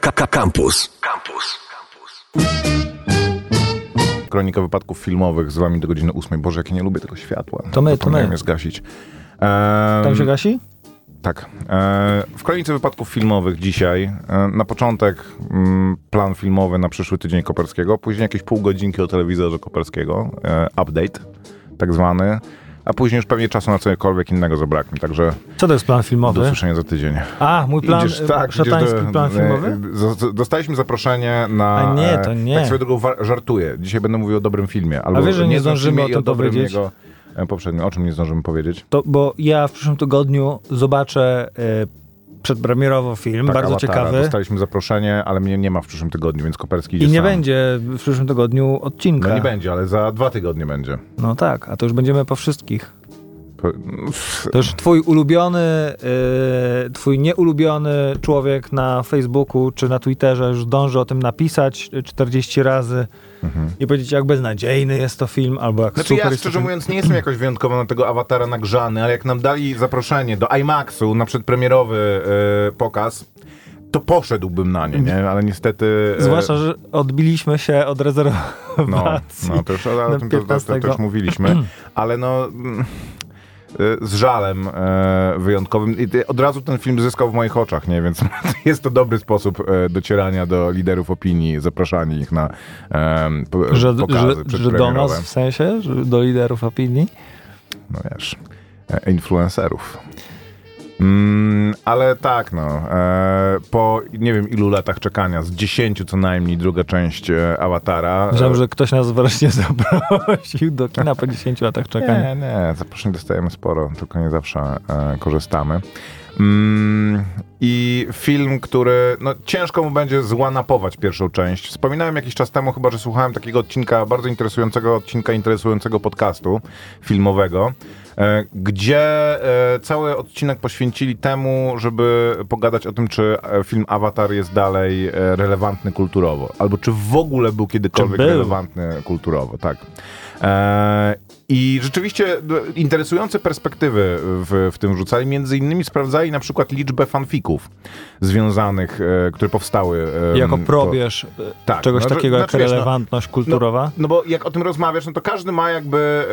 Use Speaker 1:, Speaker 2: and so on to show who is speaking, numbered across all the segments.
Speaker 1: Campus. Campus.
Speaker 2: Kronika wypadków filmowych z wami do godziny 8. Boże, jak ja nie lubię tego światła.
Speaker 3: To my, to my.
Speaker 2: je zgasić.
Speaker 3: Tam
Speaker 2: Em,
Speaker 3: się gasi?
Speaker 2: Tak. E, W kronice wypadków filmowych dzisiaj e, na początek mm, plan filmowy na przyszły tydzień Koperskiego, później jakieś pół godzinki o telewizorze Koperskiego, e, update tak zwany, a później już pewnie czasu na cokolwiek innego zabraknie, także
Speaker 3: Co to jest plan
Speaker 2: do
Speaker 3: filmowy?
Speaker 2: usłyszenia za tydzień.
Speaker 3: A, mój plan,
Speaker 2: Idziesz, tak,
Speaker 3: szatański
Speaker 2: do-
Speaker 3: plan
Speaker 2: e,
Speaker 3: filmowy?
Speaker 2: Dostaliśmy zaproszenie na...
Speaker 3: A nie,
Speaker 2: e,
Speaker 3: to nie.
Speaker 2: Tak swoją drogą żartuję. Dzisiaj będę mówił o dobrym filmie. Albo
Speaker 3: wiesz, że nie zdążymy
Speaker 2: filmie
Speaker 3: o tym
Speaker 2: dobrym
Speaker 3: powiedzieć?
Speaker 2: Jego, e, poprzednim. O czym nie zdążymy powiedzieć?
Speaker 3: To, bo ja w przyszłym tygodniu zobaczę przedpremierowo film,
Speaker 2: Tak,
Speaker 3: bardzo
Speaker 2: Awatara.
Speaker 3: ciekawy.
Speaker 2: Dostaliśmy zaproszenie, ale mnie nie ma w przyszłym tygodniu, więc Koperski idzie
Speaker 3: I nie
Speaker 2: sam.
Speaker 3: będzie w przyszłym tygodniu odcinka.
Speaker 2: No nie będzie, ale za dwa tygodnie będzie.
Speaker 3: No tak, a to już będziemy po wszystkich. To już twój ulubiony, e, twój nieulubiony człowiek na Facebooku czy na Twitterze już dąży o tym napisać 40 razy i powiedzieć, jak beznadziejny jest to film, albo jak
Speaker 2: Znaczy
Speaker 3: super
Speaker 2: ja szczerze mówiąc nie jestem jakoś wyjątkowo na tego awatara nagrzany, ale jak nam dali zaproszenie do IMAX-u na przedpremierowy e, pokaz, to poszedłbym na nie, nie? Ale niestety... e,
Speaker 3: Zwłaszcza, że odbiliśmy się od rezerwacji.
Speaker 2: No, no to już, ale o tym to, to, to, to
Speaker 3: 15.
Speaker 2: już mówiliśmy, ale no mm, y, z żalem e, wyjątkowym. I od razu ten film zyskał w moich oczach, nie? Więc jest to dobry sposób e, docierania do liderów opinii, zapraszania ich na po,
Speaker 3: Że,
Speaker 2: pokazy
Speaker 3: że, że do nas w sensie, że do liderów opinii?
Speaker 2: No wiesz, e, influencerów. Mm, ale tak, no. E, po nie wiem ilu latach czekania, z 10 co najmniej, druga część e, Awatara.
Speaker 3: Myślałem, że ktoś nas wreszcie zaprosił do kina po 10 latach czekania.
Speaker 2: Nie, nie, zaproszeń dostajemy sporo, tylko nie zawsze e, korzystamy. Mm, I film, który no, ciężko mu będzie złanapować pierwszą część. Wspominałem jakiś czas temu, chyba że słuchałem takiego odcinka, bardzo interesującego odcinka, interesującego podcastu filmowego, gdzie e, cały odcinek poświęcili temu, żeby pogadać o tym, czy e, film Avatar jest dalej e, relevantny kulturowo, albo czy w ogóle był kiedykolwiek
Speaker 3: był?
Speaker 2: relevantny kulturowo, tak. I rzeczywiście no, interesujące perspektywy w, w tym wrzucali. Między innymi sprawdzali na przykład liczbę fanfików związanych, e, które powstały. e,
Speaker 3: Jako probierz e,
Speaker 2: tak,
Speaker 3: czegoś
Speaker 2: no,
Speaker 3: takiego jak
Speaker 2: znaczy, wiesz, no,
Speaker 3: relevantność kulturowa.
Speaker 2: No bo jak o tym rozmawiasz, no to każdy ma jakby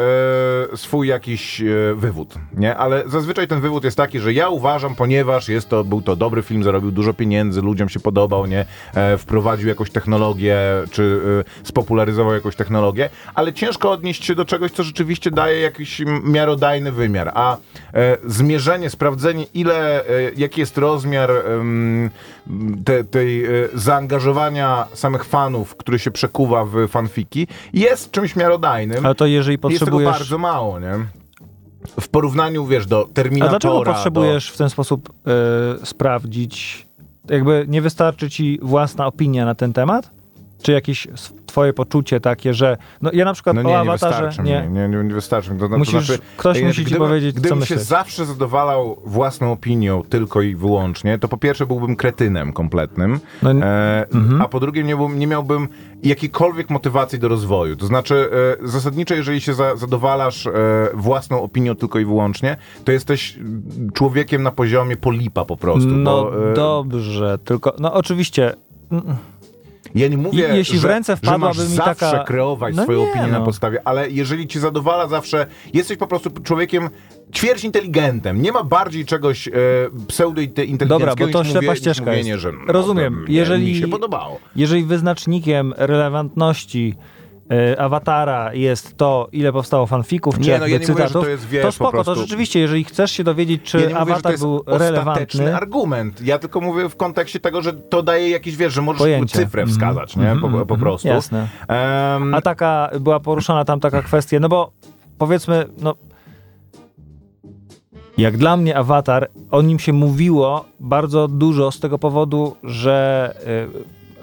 Speaker 2: e, swój jakiś e, wywód, nie? Ale zazwyczaj ten wywód jest taki, że ja uważam, ponieważ jest to, był to dobry film, zarobił dużo pieniędzy, ludziom się podobał, nie? E, wprowadził jakąś technologię, czy e, spopularyzował jakąś technologię, ale ciężko odnieść się do czegoś, co rzeczywiście daje jakiś miarodajny wymiar. A e, zmierzenie, sprawdzenie, ile, e, jaki jest rozmiar te, tej e, zaangażowania samych fanów, który się przekuwa w fanfiki, jest czymś miarodajnym.
Speaker 3: Ale to jeżeli
Speaker 2: Jest tego
Speaker 3: potrzebujesz...
Speaker 2: bardzo mało, nie? W porównaniu, wiesz, do
Speaker 3: A
Speaker 2: Terminatora.
Speaker 3: dlaczego potrzebujesz w ten sposób e, sprawdzić? Jakby nie wystarczy ci własna opinia na ten temat? Czy jakieś twoje poczucie takie, że... No ja na przykład
Speaker 2: no
Speaker 3: o
Speaker 2: nie, nie
Speaker 3: Awatarze...
Speaker 2: mi. Nie, nie, nie wystarczy mi. To, to
Speaker 3: Musisz-
Speaker 2: znaczy,
Speaker 3: ktoś
Speaker 2: e,
Speaker 3: musi ci
Speaker 2: gdybym-
Speaker 3: powiedzieć, co
Speaker 2: Gdybym się
Speaker 3: myśleć.
Speaker 2: zawsze zadowalał własną opinią tylko i wyłącznie, to po pierwsze byłbym kretynem kompletnym,
Speaker 3: No,
Speaker 2: e, a po drugie nie, nie miałbym jakiejkolwiek motywacji do rozwoju. To znaczy, e, zasadniczo, jeżeli się za, zadowalasz e, własną opinią tylko i wyłącznie, to jesteś mm, człowiekiem na poziomie polipa po prostu.
Speaker 3: no
Speaker 2: bo, e,
Speaker 3: dobrze, tylko... No oczywiście...
Speaker 2: Ja nie mówię,
Speaker 3: I- jeśli w
Speaker 2: że,
Speaker 3: ręce
Speaker 2: że masz
Speaker 3: wpadłaby mi
Speaker 2: zawsze
Speaker 3: taka-
Speaker 2: kreować
Speaker 3: No
Speaker 2: swoją
Speaker 3: nie,
Speaker 2: opinię na
Speaker 3: no.
Speaker 2: podstawie, ale jeżeli ci zadowala zawsze, jesteś po prostu człowiekiem ćwierć inteligentem. Nie ma bardziej czegoś e, pseudo-inteligenckiego
Speaker 3: Dobra, bo to ślepa ścieżka
Speaker 2: mówienie,
Speaker 3: jest.
Speaker 2: że no,
Speaker 3: Rozumiem.
Speaker 2: mnie-
Speaker 3: Jeżeli-
Speaker 2: Mi się podobało.
Speaker 3: Jeżeli wyznacznikiem relevantności e, awatara jest to, ile powstało fanfików, czy
Speaker 2: Nie, no ja nie mówię, że
Speaker 3: cytatów,
Speaker 2: to jest, wiesz,
Speaker 3: to
Speaker 2: po
Speaker 3: spoko, to rzeczywiście, jeżeli chcesz się dowiedzieć, czy
Speaker 2: Ja mówię, jest
Speaker 3: był relevantny,
Speaker 2: argument. Ja tylko mówię w kontekście tego, że to daje jakiś, wiesz, że możesz
Speaker 3: Pojęcie.
Speaker 2: cyfrę
Speaker 3: Mhm.
Speaker 2: wskazać, nie? Po, po prostu.
Speaker 3: jasne.
Speaker 2: Em,
Speaker 3: A taka, była poruszona tam taka kwestia, no bo powiedzmy, no jak dla mnie awatar, o nim się mówiło bardzo dużo z tego powodu, że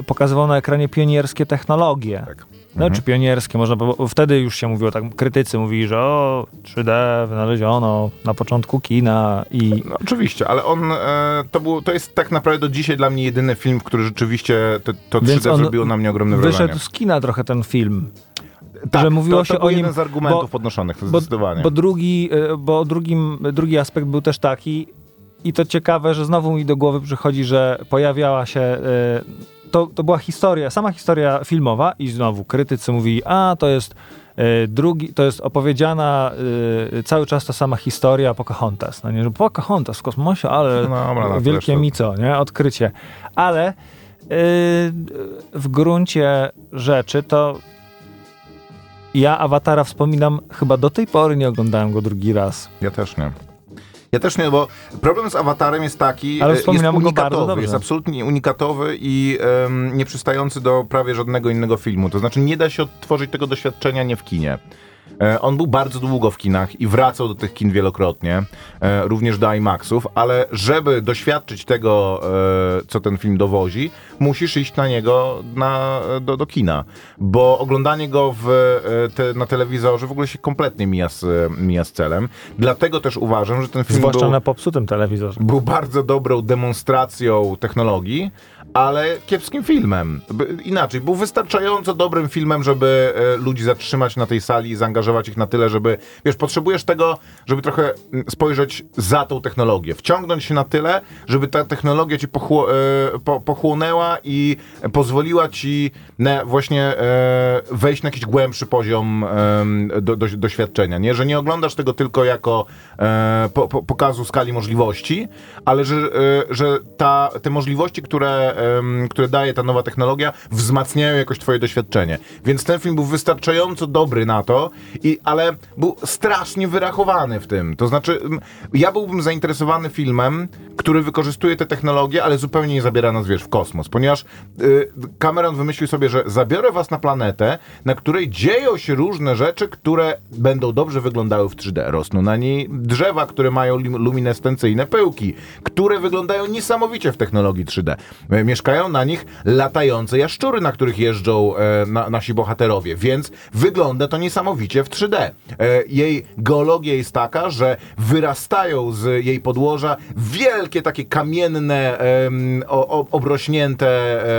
Speaker 3: y, pokazywał na ekranie pionierskie technologie.
Speaker 2: Tak.
Speaker 3: No, czy pionierskie, można było, wtedy już się mówiło, tak krytycy mówili, że o, 3D wynaleziono na początku kina i
Speaker 2: No, oczywiście, ale on, e, to, był, to jest tak naprawdę do dzisiaj dla mnie jedyny film, który rzeczywiście to, to 3D
Speaker 3: Więc
Speaker 2: zrobiło na mnie ogromne
Speaker 3: wyszedł
Speaker 2: wrażenie.
Speaker 3: z kina trochę ten film.
Speaker 2: Tak,
Speaker 3: że mówiło
Speaker 2: to, to
Speaker 3: się o nim,
Speaker 2: jeden z argumentów
Speaker 3: bo-
Speaker 2: podnoszonych, to
Speaker 3: Bo,
Speaker 2: zdecydowanie.
Speaker 3: bo, drugi, y, bo drugim, drugi aspekt był też taki, I to ciekawe, że znowu mi do głowy przychodzi, że pojawiała się. y, To, to była historia, sama historia filmowa, i znowu krytycy mówili, a to jest y, drugi, to jest opowiedziana y, cały czas ta sama historia Pocahontas. No nie, że Pocahontas w kosmosie, ale
Speaker 2: No no
Speaker 3: wielkie
Speaker 2: zresztą-
Speaker 3: mico, nie? Odkrycie. Ale y, w gruncie rzeczy to ja Awatara wspominam, chyba do tej pory nie oglądałem go drugi raz.
Speaker 2: Ja też nie. Ja też nie, bo problem z awatarem jest taki,
Speaker 3: Ale
Speaker 2: e, jest unikatowy, jest absolutnie unikatowy i em, nieprzystający do prawie żadnego innego filmu. To znaczy nie da się odtworzyć tego doświadczenia nie w kinie. E, On był bardzo długo w kinach i wracał do tych kin wielokrotnie, e, również do IMAXów, ale żeby doświadczyć tego, e, co ten film dowozi, musisz iść na niego na, do, do kina, bo oglądanie go w, te, na telewizorze w ogóle się kompletnie mija z, mija z celem. Dlatego też uważam, że ten film
Speaker 3: Zwłaszcza
Speaker 2: był,
Speaker 3: na popsutym telewizorze.
Speaker 2: był bardzo dobrą demonstracją technologii, ale kiepskim filmem. Inaczej, był wystarczająco dobrym filmem, żeby e, ludzi zatrzymać na tej sali i zaangażować ich na tyle, żeby, wiesz, potrzebujesz tego, żeby trochę mm, spojrzeć za tą technologię, wciągnąć się na tyle, żeby ta technologia ci e, po, pochłonęła i pozwoliła ci na właśnie e, wejść na jakiś głębszy poziom do, do, doświadczenia, nie? Że nie oglądasz tego tylko jako po, po, pokazu skali możliwości, ale że, że ta, te możliwości, które, które daje ta nowa technologia, wzmacniają jakoś twoje doświadczenie. Więc ten film był wystarczająco dobry na to, i, ale był strasznie wyrachowany w tym. To znaczy, ja byłbym zainteresowany filmem, który wykorzystuje te technologie, ale zupełnie nie zabiera nas, wiesz, w kosmos, ponieważ y, Cameron wymyślił sobie, że zabiorę was na planetę, na której dzieją się różne rzeczy, które będą dobrze wyglądały w 3D. Rosną na niej drzewa, które mają luminescencyjne pyłki, które wyglądają niesamowicie w technologii 3D. E, Mieszkają na nich latające jaszczury, na których jeżdżą e, na, nasi bohaterowie, więc wygląda to niesamowicie w 3D. E, jej geologia jest taka, że wyrastają z jej podłoża wielkie takie kamienne, em, o, obrośnięte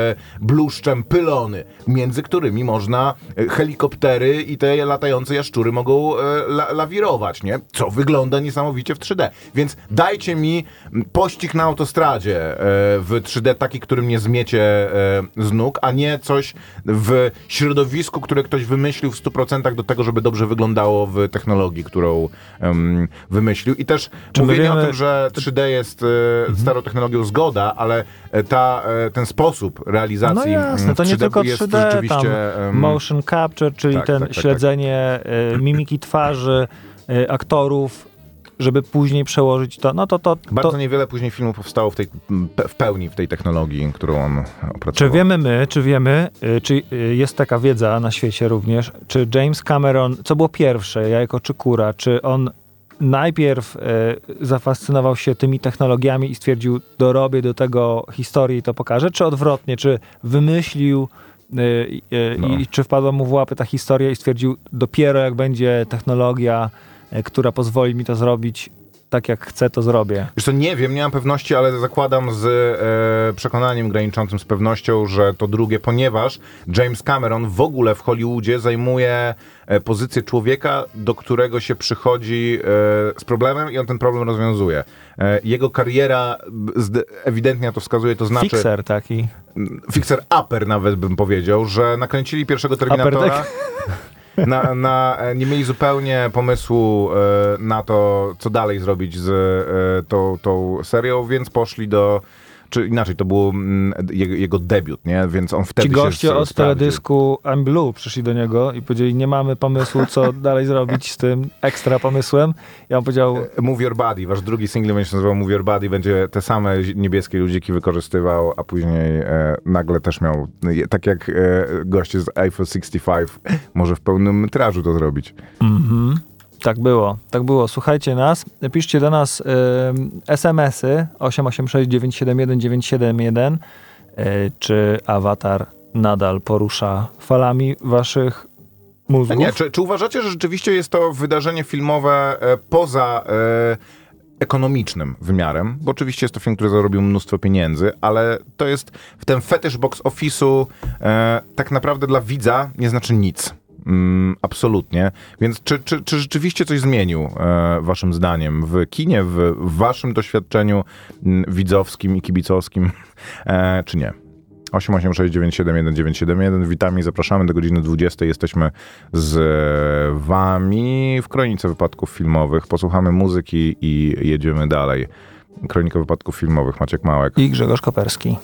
Speaker 2: e, bluszczem pylony, między którymi można e, helikoptery i te latające jaszczury mogą e, la, lawirować, nie? Co wygląda niesamowicie w 3D. Więc dajcie mi pościg na autostradzie e, w 3D taki, którym nie zmiecie e, z nóg, a nie coś w środowisku, które ktoś wymyślił w 100% do tego, żeby dobrze wyglądało w technologii, którą em, wymyślił. I też
Speaker 3: Czy
Speaker 2: mówienie o
Speaker 3: wiemy-
Speaker 2: tym, że 3D jest e, starą technologią zgoda, ale e, ta, e, ten sposób realizacji
Speaker 3: No jasne,
Speaker 2: mm,
Speaker 3: to nie
Speaker 2: 3D
Speaker 3: tylko
Speaker 2: jest
Speaker 3: 3D, tam
Speaker 2: rzeczywiście em,
Speaker 3: motion capture, czyli
Speaker 2: tak,
Speaker 3: ten
Speaker 2: tak, tak, tak.
Speaker 3: śledzenie y, mimiki twarzy, y, aktorów, żeby później przełożyć to, no to to...
Speaker 2: Bardzo
Speaker 3: to
Speaker 2: niewiele później filmów powstało w, tej, w pełni w tej technologii, którą on opracował.
Speaker 3: czy wiemy my, czy wiemy, y, czy y, jest taka wiedza na świecie również, czy James Cameron, co było pierwsze, jajko czy kura, czy on najpierw y, zafascynował się tymi technologiami i stwierdził, dorobię do tego historii i to pokażę, czy odwrotnie, czy wymyślił y, y,
Speaker 2: No.
Speaker 3: i czy wpadła mu w łapy ta historia i stwierdził, dopiero jak będzie technologia, która pozwoli mi to zrobić tak jak chcę, to zrobię.
Speaker 2: Wiesz co, nie wiem, nie mam pewności, ale zakładam z e, przekonaniem graniczącym z pewnością, że to drugie, ponieważ James Cameron w ogóle w Hollywoodzie zajmuje e, pozycję człowieka, do którego się przychodzi e, z problemem i on ten problem rozwiązuje. E, jego kariera ewidentnie to wskazuje, to znaczy...
Speaker 3: Fixer taki.
Speaker 2: Fixer upper nawet bym powiedział, że nakręcili pierwszego Terminatora. Na, na, e, nie mieli zupełnie pomysłu e, na to, co dalej zrobić z e, tą, tą serią, więc poszli do. Czy inaczej, to był mm, jego, jego debiut, nie? Więc on wtedy
Speaker 3: Ci
Speaker 2: się
Speaker 3: goście od
Speaker 2: sprawdził.
Speaker 3: teledysku I'm Blue przyszli do niego i powiedzieli, nie mamy pomysłu, co dalej zrobić z tym ekstra pomysłem. Ja on powiedział,
Speaker 2: Move Your Body, wasz drugi single będzie się nazywał Move Your Body, będzie te same niebieskie ludziki wykorzystywał, a później e, nagle też miał, e, tak jak e, goście z Eiffel 65, może w pełnym metrażu to zrobić.
Speaker 3: mhm, tak było, tak było. Słuchajcie nas, piszcie do nas ym, SMS-y 886 971 971 y, czy awatar nadal porusza falami waszych mózgów.
Speaker 2: nie, czy, czy uważacie, że rzeczywiście jest to wydarzenie filmowe e, poza e, ekonomicznym wymiarem? Bo oczywiście jest to film, który zarobił mnóstwo pieniędzy, ale to jest w ten fetysz box office'u e, tak naprawdę dla widza nie znaczy nic. Mm, absolutnie. Więc czy, czy, czy, rzeczywiście coś zmienił, e, waszym zdaniem, w kinie, w, w waszym doświadczeniu m, widzowskim i kibicowskim, e, czy nie? 886971971. Witamy i zapraszamy do godziny 20. Jesteśmy z e, wami w Kronice Wypadków Filmowych. Posłuchamy muzyki i jedziemy dalej. Kronika Wypadków Filmowych, Maciek Małek.
Speaker 4: I Grzegorz Koperski.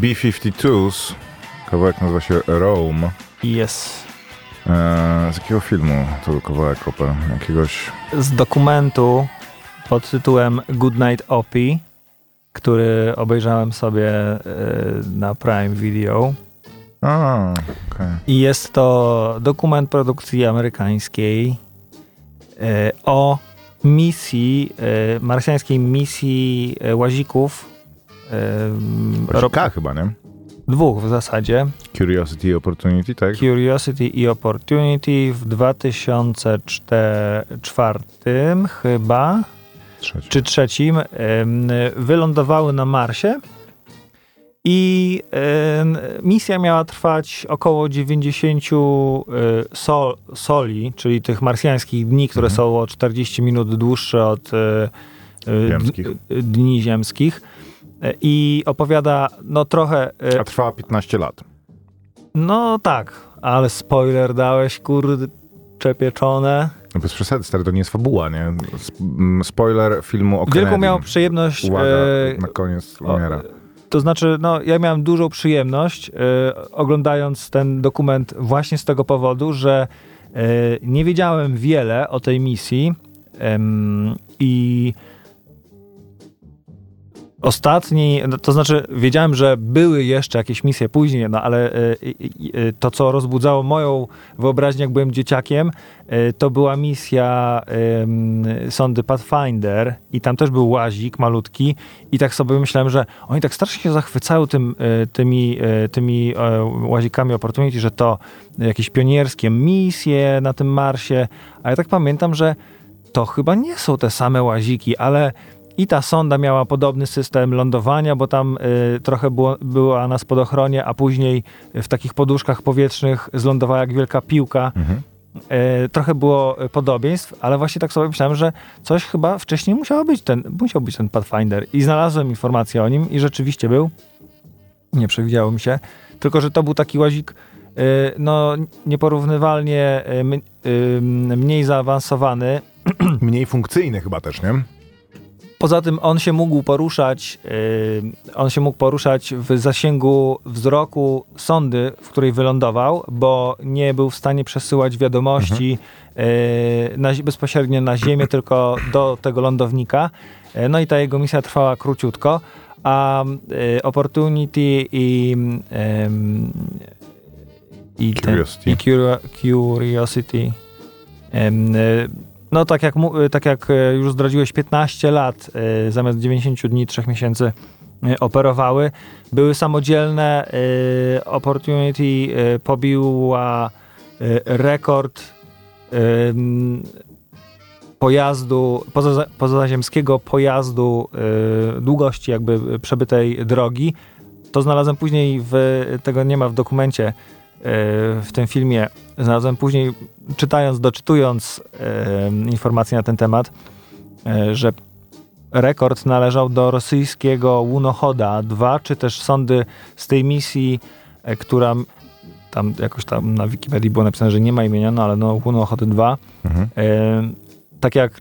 Speaker 2: B-52s. Kawałek nazywa się Rome.
Speaker 4: Yes.
Speaker 2: E, z jakiego filmu to był kawałek OP? Jakiegoś...
Speaker 4: Z dokumentu pod tytułem Good Night Opie,
Speaker 3: który obejrzałem sobie e, na Prime Video.
Speaker 2: A, okay.
Speaker 3: I jest to dokument produkcji amerykańskiej e, o misji, marsjańskiej misji łazików e,
Speaker 2: Właśnie
Speaker 3: ro-
Speaker 2: K chyba, nie?
Speaker 3: dwóch w zasadzie.
Speaker 2: Curiosity i Opportunity, tak?
Speaker 3: Curiosity i Opportunity w 2004 chyba,
Speaker 2: Trzeci.
Speaker 3: czy trzecim em, wylądowały na Marsie i em, misja miała trwać około 90 e, sol, soli, czyli tych marsjańskich dni, które
Speaker 2: Mhm.
Speaker 3: są o 40 minut dłuższe od
Speaker 2: Ziemskich.
Speaker 3: d- dni ziemskich. E, I opowiada no trochę e,
Speaker 2: A trwała 15 lat.
Speaker 3: no tak, ale spoiler dałeś, kurcze pieczone.
Speaker 2: No bez przesady, stary, to nie jest fabuła, nie? Sp- m, Spoiler filmu o
Speaker 3: Wielką miałem przyjemność,
Speaker 2: Uwaga,
Speaker 3: e,
Speaker 2: na koniec umiera.
Speaker 3: to znaczy, no ja miałem dużą przyjemność e, oglądając ten dokument właśnie z tego powodu, że e, nie wiedziałem wiele o tej misji i Ostatni, no, to znaczy wiedziałem, że były jeszcze jakieś misje później, no ale e, i- i- to, co rozbudzało moją wyobraźnię, jak byłem dzieciakiem, e, to była misja sondy Pathfinder i tam też był łazik malutki i tak sobie myślałem, że oni tak strasznie się zachwycają tym, e, tymi, e, tymi e, łazikami Opportunity, że to jakieś pionierskie misje na tym Marsie, a ja tak pamiętam, że to chyba nie są te same łaziki, ale i ta sonda miała podobny system lądowania, bo tam y, trochę było, była na spadochronie, a później w takich poduszkach powietrznych zlądowała jak wielka piłka.
Speaker 2: Mhm.
Speaker 3: Y, trochę było y, podobieństw, ale właśnie tak sobie myślałem, że coś chyba wcześniej musiało być ten, musiał być ten Pathfinder. I znalazłem informację o nim i rzeczywiście był. Nie przewidziało mi się. Tylko, że to był taki łazik y, no, nieporównywalnie y, y, mniej zaawansowany,
Speaker 2: Mniej funkcyjny chyba też, nie?
Speaker 3: Poza tym on się mógł poruszać, yy, on się mógł poruszać w zasięgu wzroku sondy, w której wylądował, bo nie był w stanie przesyłać wiadomości yy, na, bezpośrednio na Ziemię, tylko do tego lądownika. Yy, no i ta jego misja trwała króciutko, a yy, Opportunity i ym, i, ten-
Speaker 2: Curiosity.
Speaker 3: i Curio- Curiosity no tak jak, y, tak jak y, już zdradziłeś, 15 lat y, zamiast 90 dni, 3 miesięcy operowały. Były samodzielne. Opportunity pobiła rekord pojazdu, poza, pozaziemskiego pojazdu długości jakby przebytej drogi. To znalazłem później, w, tego nie ma w dokumencie, w tym filmie. Znalazłem później, czytając, doczytując informacje na ten temat, y, że rekord należał do rosyjskiego Łunochoda 2, czy też sondy z tej misji, y, która tam jakoś tam na Wikipedii było napisane, że nie ma imienia, no ale no Łunochody 2.
Speaker 2: Mhm.
Speaker 3: Tak jak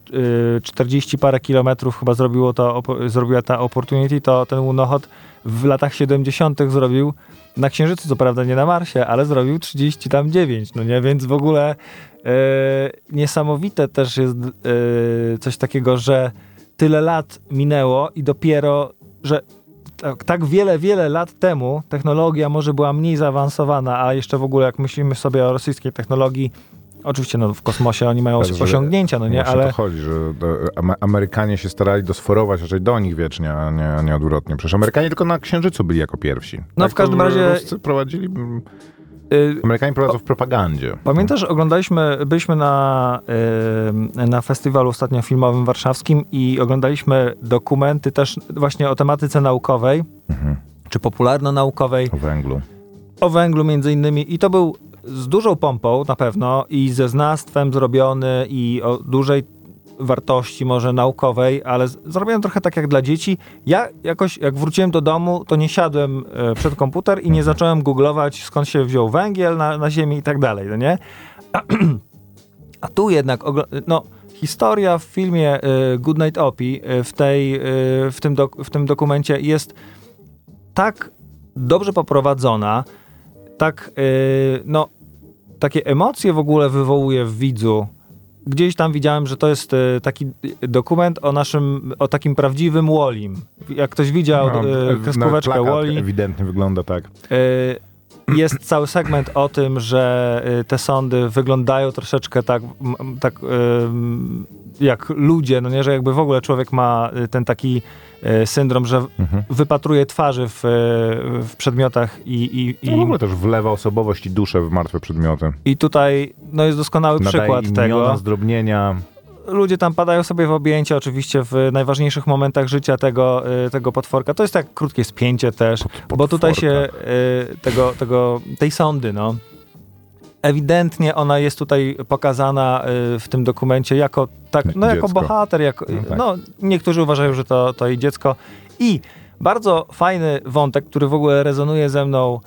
Speaker 3: e, 40 parę kilometrów chyba zrobiło to, zrobiła ta Opportunity, to ten Lunochod w latach 70. zrobił na Księżycu, co prawda nie na Marsie, ale zrobił 30 tam 9, no nie, więc w ogóle e, niesamowite też jest e, coś takiego, że tyle lat minęło i dopiero, że tak, tak wiele, wiele lat temu technologia może była mniej zaawansowana, a jeszcze w ogóle jak myślimy sobie o rosyjskiej technologii, oczywiście no, w kosmosie oni mają
Speaker 2: Tak,
Speaker 3: osiągnięcia, no nie, ale
Speaker 2: to chodzi, że Amerykanie się starali dosforować raczej do nich wiecznie, a nie, a nie odwrotnie. Przecież Amerykanie tylko na Księżycu byli jako pierwsi.
Speaker 3: No,
Speaker 2: Tak
Speaker 3: w każdym razie-
Speaker 2: Ruscy prowadzili...
Speaker 3: y,
Speaker 2: Amerykanie prowadzą w propagandzie.
Speaker 3: Pamiętasz, oglądaliśmy, byliśmy na, y, na festiwalu ostatnio filmowym warszawskim i oglądaliśmy dokumenty też właśnie o tematyce naukowej,
Speaker 2: Mhm.
Speaker 3: czy popularno-naukowej,
Speaker 2: O węglu.
Speaker 3: o węglu między innymi i to był z dużą pompą na pewno i ze znawstwem zrobiony i o dużej wartości może naukowej, ale zrobiłem trochę tak jak dla dzieci. Ja jakoś, jak wróciłem do domu, to nie siadłem e, przed komputer i nie zacząłem googlować, skąd się wziął węgiel na, na ziemi i tak dalej, no nie? A, a tu jednak, no, historia w filmie e, Good Night Opie e, w, tej, e, w, tym w tym dokumencie jest tak dobrze poprowadzona, tak, yy, no, takie emocje w ogóle wywołuje w widzu, gdzieś tam widziałem, że to jest e, taki dokument o naszym, o takim prawdziwym Wallim. Jak ktoś widział
Speaker 2: No,
Speaker 3: e, kreskóweczkę Wally,
Speaker 2: ewidentnie wygląda tak.
Speaker 3: e, jest cały segment o tym, że te sądy wyglądają troszeczkę tak, tak jak ludzie, no nie, że jakby w ogóle człowiek ma ten taki syndrom, że
Speaker 2: Mhm.
Speaker 3: wypatruje twarzy w, e, w przedmiotach i, i,
Speaker 2: No w
Speaker 3: i,
Speaker 2: ogóle też wlewa osobowość i duszę w martwe przedmioty.
Speaker 3: i tutaj no jest doskonały
Speaker 2: Nadaje
Speaker 3: przykład
Speaker 2: imiona,
Speaker 3: tego.
Speaker 2: zdrobnienia.
Speaker 3: ludzie tam padają sobie w objęcia, oczywiście w najważniejszych momentach życia tego, y, tego potworka. To jest tak krótkie spięcie też, bo tutaj się tego, tego, tej sądy, no. Ewidentnie ona jest tutaj pokazana y, w tym dokumencie jako, tak, no, jako
Speaker 2: Dziecko.
Speaker 3: bohater, jako,
Speaker 2: No tak.
Speaker 3: no, niektórzy uważają, że to, to jej dziecko. I bardzo fajny wątek, który w ogóle rezonuje ze mną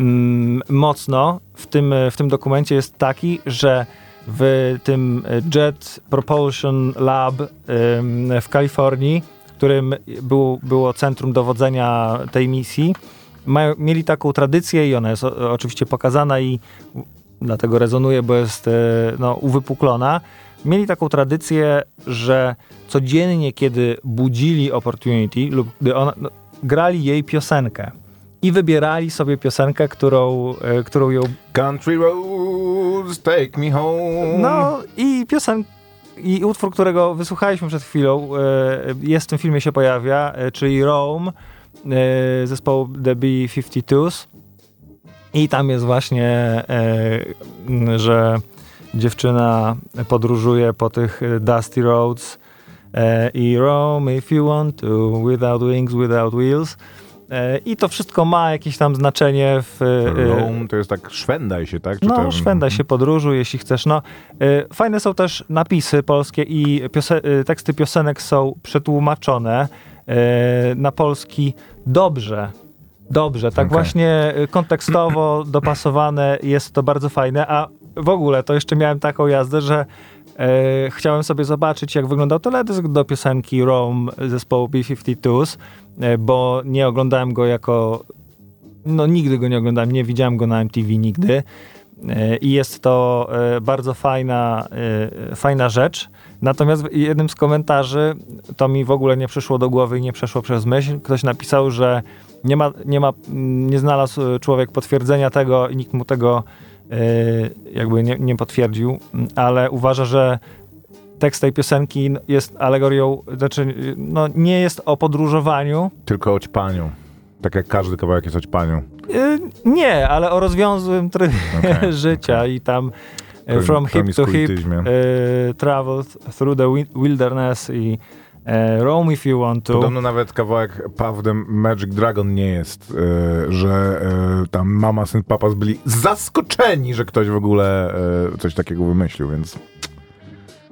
Speaker 3: mm, mocno w tym, w tym dokumencie jest taki, że w tym Jet Propulsion Lab ym, w Kalifornii, w którym był, było centrum dowodzenia tej misji, mają, mieli taką tradycję i ona jest o, oczywiście pokazana i dlatego rezonuje, bo jest e, no, uwypuklona. Mieli taką tradycję, że codziennie, kiedy budzili Opportunity lub gdy ona, no, grali jej piosenkę i wybierali sobie piosenkę, którą, e, którą ją
Speaker 2: Country roads, take me home.
Speaker 3: No i piosen i utwór, którego wysłuchaliśmy przed chwilą, e, jest w tym filmie się pojawia, czyli Rome zespołu The B-52s. I tam jest właśnie, e, że dziewczyna podróżuje po tych e, dusty roads e, i Rome if you want to, without wings, without wheels. E, I to wszystko ma jakieś tam znaczenie w... e,
Speaker 2: Rome to jest tak szwendaj się, tak? Czy
Speaker 3: no,
Speaker 2: to-
Speaker 3: szwendaj się podróżu, jeśli chcesz. No, fajne są też napisy polskie i piose- teksty piosenek są przetłumaczone na polski dobrze. Dobrze, tak
Speaker 2: Okej.
Speaker 3: właśnie y, kontekstowo dopasowane jest to bardzo fajne, a w ogóle to jeszcze miałem taką jazdę, że e, chciałem sobie zobaczyć, jak wyglądał teledysk do piosenki Rome zespołu B-52s, e, bo nie oglądałem go jako no nigdy go nie oglądałem, nie widziałem go na MTV nigdy. E, I jest to e, bardzo fajna, e, fajna rzecz. Natomiast w jednym z komentarzy, to mi w ogóle nie przyszło do głowy i nie przeszło przez myśl, ktoś napisał, że nie, ma, nie, ma, mm, nie znalazł e, człowiek potwierdzenia tego i nikt mu tego e, jakby nie, nie potwierdził, m, ale uważa, że tekst tej piosenki jest alegorią, znaczy no, nie jest o podróżowaniu,
Speaker 2: Tylko o ćpaniu. Tak jak każdy kawałek jest o ćpaniu.
Speaker 3: Y, Nie, ale o rozwiązłym trybie
Speaker 2: Okej,
Speaker 3: życia i tam from hip to hip, y, travel through the wi- wilderness i y, roam if you want to.
Speaker 2: Podobno nawet kawałek the Magic Dragon nie jest, e, że e, tam mama, syn, papas byli zaskoczeni, że ktoś w ogóle e, coś takiego wymyślił, więc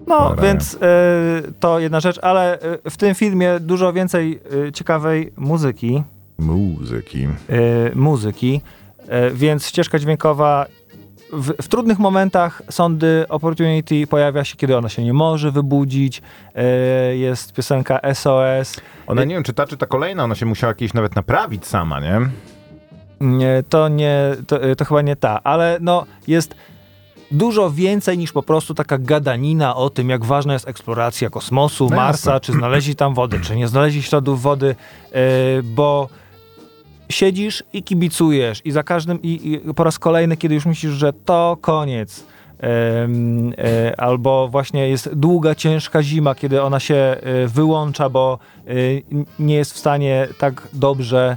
Speaker 3: No, więc y, to jedna rzecz, ale w tym filmie dużo więcej y, ciekawej muzyki,
Speaker 2: muzyki.
Speaker 3: y, muzyki, więc ścieżka dźwiękowa w, w trudnych momentach sądy Opportunity pojawia się, kiedy ona się nie może wybudzić. Y, jest piosenka SOS.
Speaker 2: Ona nie wiem, czy ta, czy ta kolejna, ona się musiała jakieś nawet naprawić sama, nie?
Speaker 3: Nie, to nie, to, to chyba nie ta, ale no jest dużo więcej niż po prostu taka gadanina o tym, jak ważna jest eksploracja kosmosu,
Speaker 2: No
Speaker 3: Marsa,
Speaker 2: jasne.
Speaker 3: czy znaleźli tam wodę, czy nie znaleźli śladów wody, yy, bo siedzisz i kibicujesz i za każdym, i, i po raz kolejny, kiedy już myślisz, że to koniec, e, albo właśnie jest długa, ciężka zima, kiedy ona się e, wyłącza, bo e, nie jest w stanie tak dobrze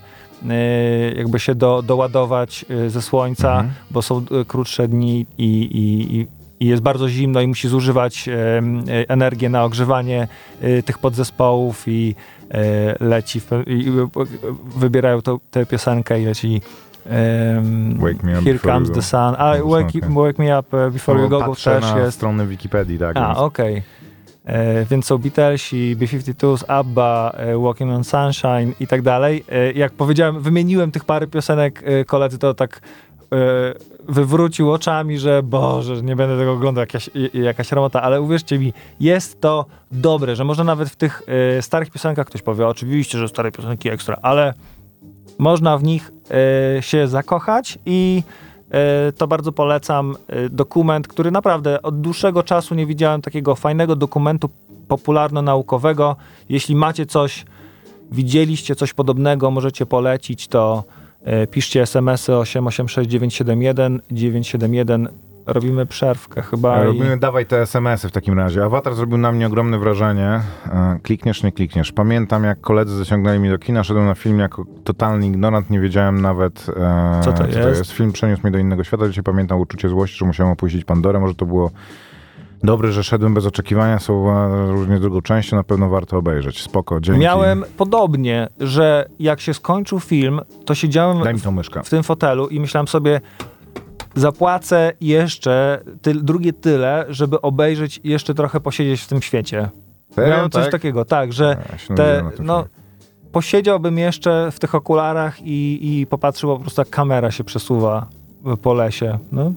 Speaker 3: jakby się do, doładować ze słońca,
Speaker 2: Mhm.
Speaker 3: bo są krótsze dni i, i, i, i jest bardzo zimno i musi zużywać e, energię na ogrzewanie e, tych podzespołów i leci, w, e, wybierają tą, tę piosenkę i leci em,
Speaker 2: Wake me up
Speaker 3: Here comes
Speaker 2: you
Speaker 3: the
Speaker 2: go.
Speaker 3: sun. A
Speaker 2: No,
Speaker 3: wake,
Speaker 2: okej.
Speaker 3: wake me up e, before you
Speaker 2: No,
Speaker 3: go, go
Speaker 2: patrzę
Speaker 3: też
Speaker 2: na
Speaker 3: jest.
Speaker 2: stronę Wikipedii, tak.
Speaker 3: A, okej. E, Więc są Beatlesi, B-52s, ABBA, e, Walking on Sunshine i tak dalej. E, Jak powiedziałem, wymieniłem tych parę piosenek e, koledzy, to tak e, wywrócił oczami, że Boże, nie będę tego oglądał, jakaś, jakaś robota, ale uwierzcie mi, jest to dobre, że można nawet w tych e, starych piosenkach, ktoś powie, oczywiście, że stare piosenki ekstra, ale można w nich e, się zakochać i e, to bardzo polecam. E, Dokument, który naprawdę od dłuższego czasu nie widziałem takiego fajnego dokumentu popularno-naukowego. Jeśli macie coś, widzieliście coś podobnego, możecie polecić, to piszcie SMS-y 886971 971. Robimy przerwkę chyba. i-
Speaker 2: Robimy, dawaj te SMS-y w takim razie. Awatar zrobił na mnie ogromne wrażenie. E, Klikniesz, nie klikniesz. Pamiętam, jak koledzy zaciągnęli mnie do kina, szedłem na film jako totalny ignorant, nie wiedziałem nawet, e,
Speaker 3: Co to jest?
Speaker 2: Film przeniósł mnie do innego świata. Dzisiaj pamiętam uczucie złości, że musiałem opuścić Pandorę. Może to było dobre, że szedłem bez oczekiwania. Są różnie drugą częścią, na pewno warto obejrzeć. Spoko, dzięki.
Speaker 3: Miałem podobnie, że jak się skończył film, to siedziałem
Speaker 2: myszkę.
Speaker 3: w tym fotelu i myślałem sobie, zapłacę jeszcze ty, drugie tyle, żeby obejrzeć i jeszcze trochę posiedzieć w tym świecie.
Speaker 2: Serio?
Speaker 3: Miałem coś
Speaker 2: Tak?
Speaker 3: takiego, tak, że
Speaker 2: Ja
Speaker 3: te, no, posiedziałbym jeszcze w tych okularach i, i popatrzył po prostu, jak kamera się przesuwa po lesie. No,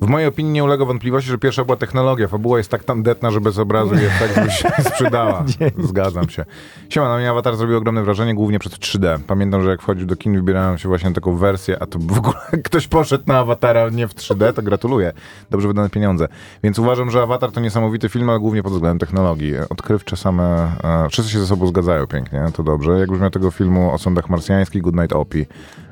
Speaker 2: W mojej opinii nie ulega wątpliwości, że pierwsza była technologia. Fabuła jest tak tandetna, że bez obrazu jest tak, by się sprzedała. Zgadzam się. Siema, na mnie Avatar zrobił ogromne wrażenie, głównie przez 3D. Pamiętam, że jak wchodził do kin, wybierałem się właśnie na taką wersję, a to w ogóle ktoś poszedł na Avatara nie w 3D, to gratuluję. Dobrze wydane pieniądze. Więc uważam, że Avatar to niesamowity film, ale głównie pod względem technologii. Odkrywcze same, e, wszyscy się ze sobą zgadzają pięknie, to dobrze. Jak brzmiał tego filmu o sądach marsjańskich, Good Night Opi.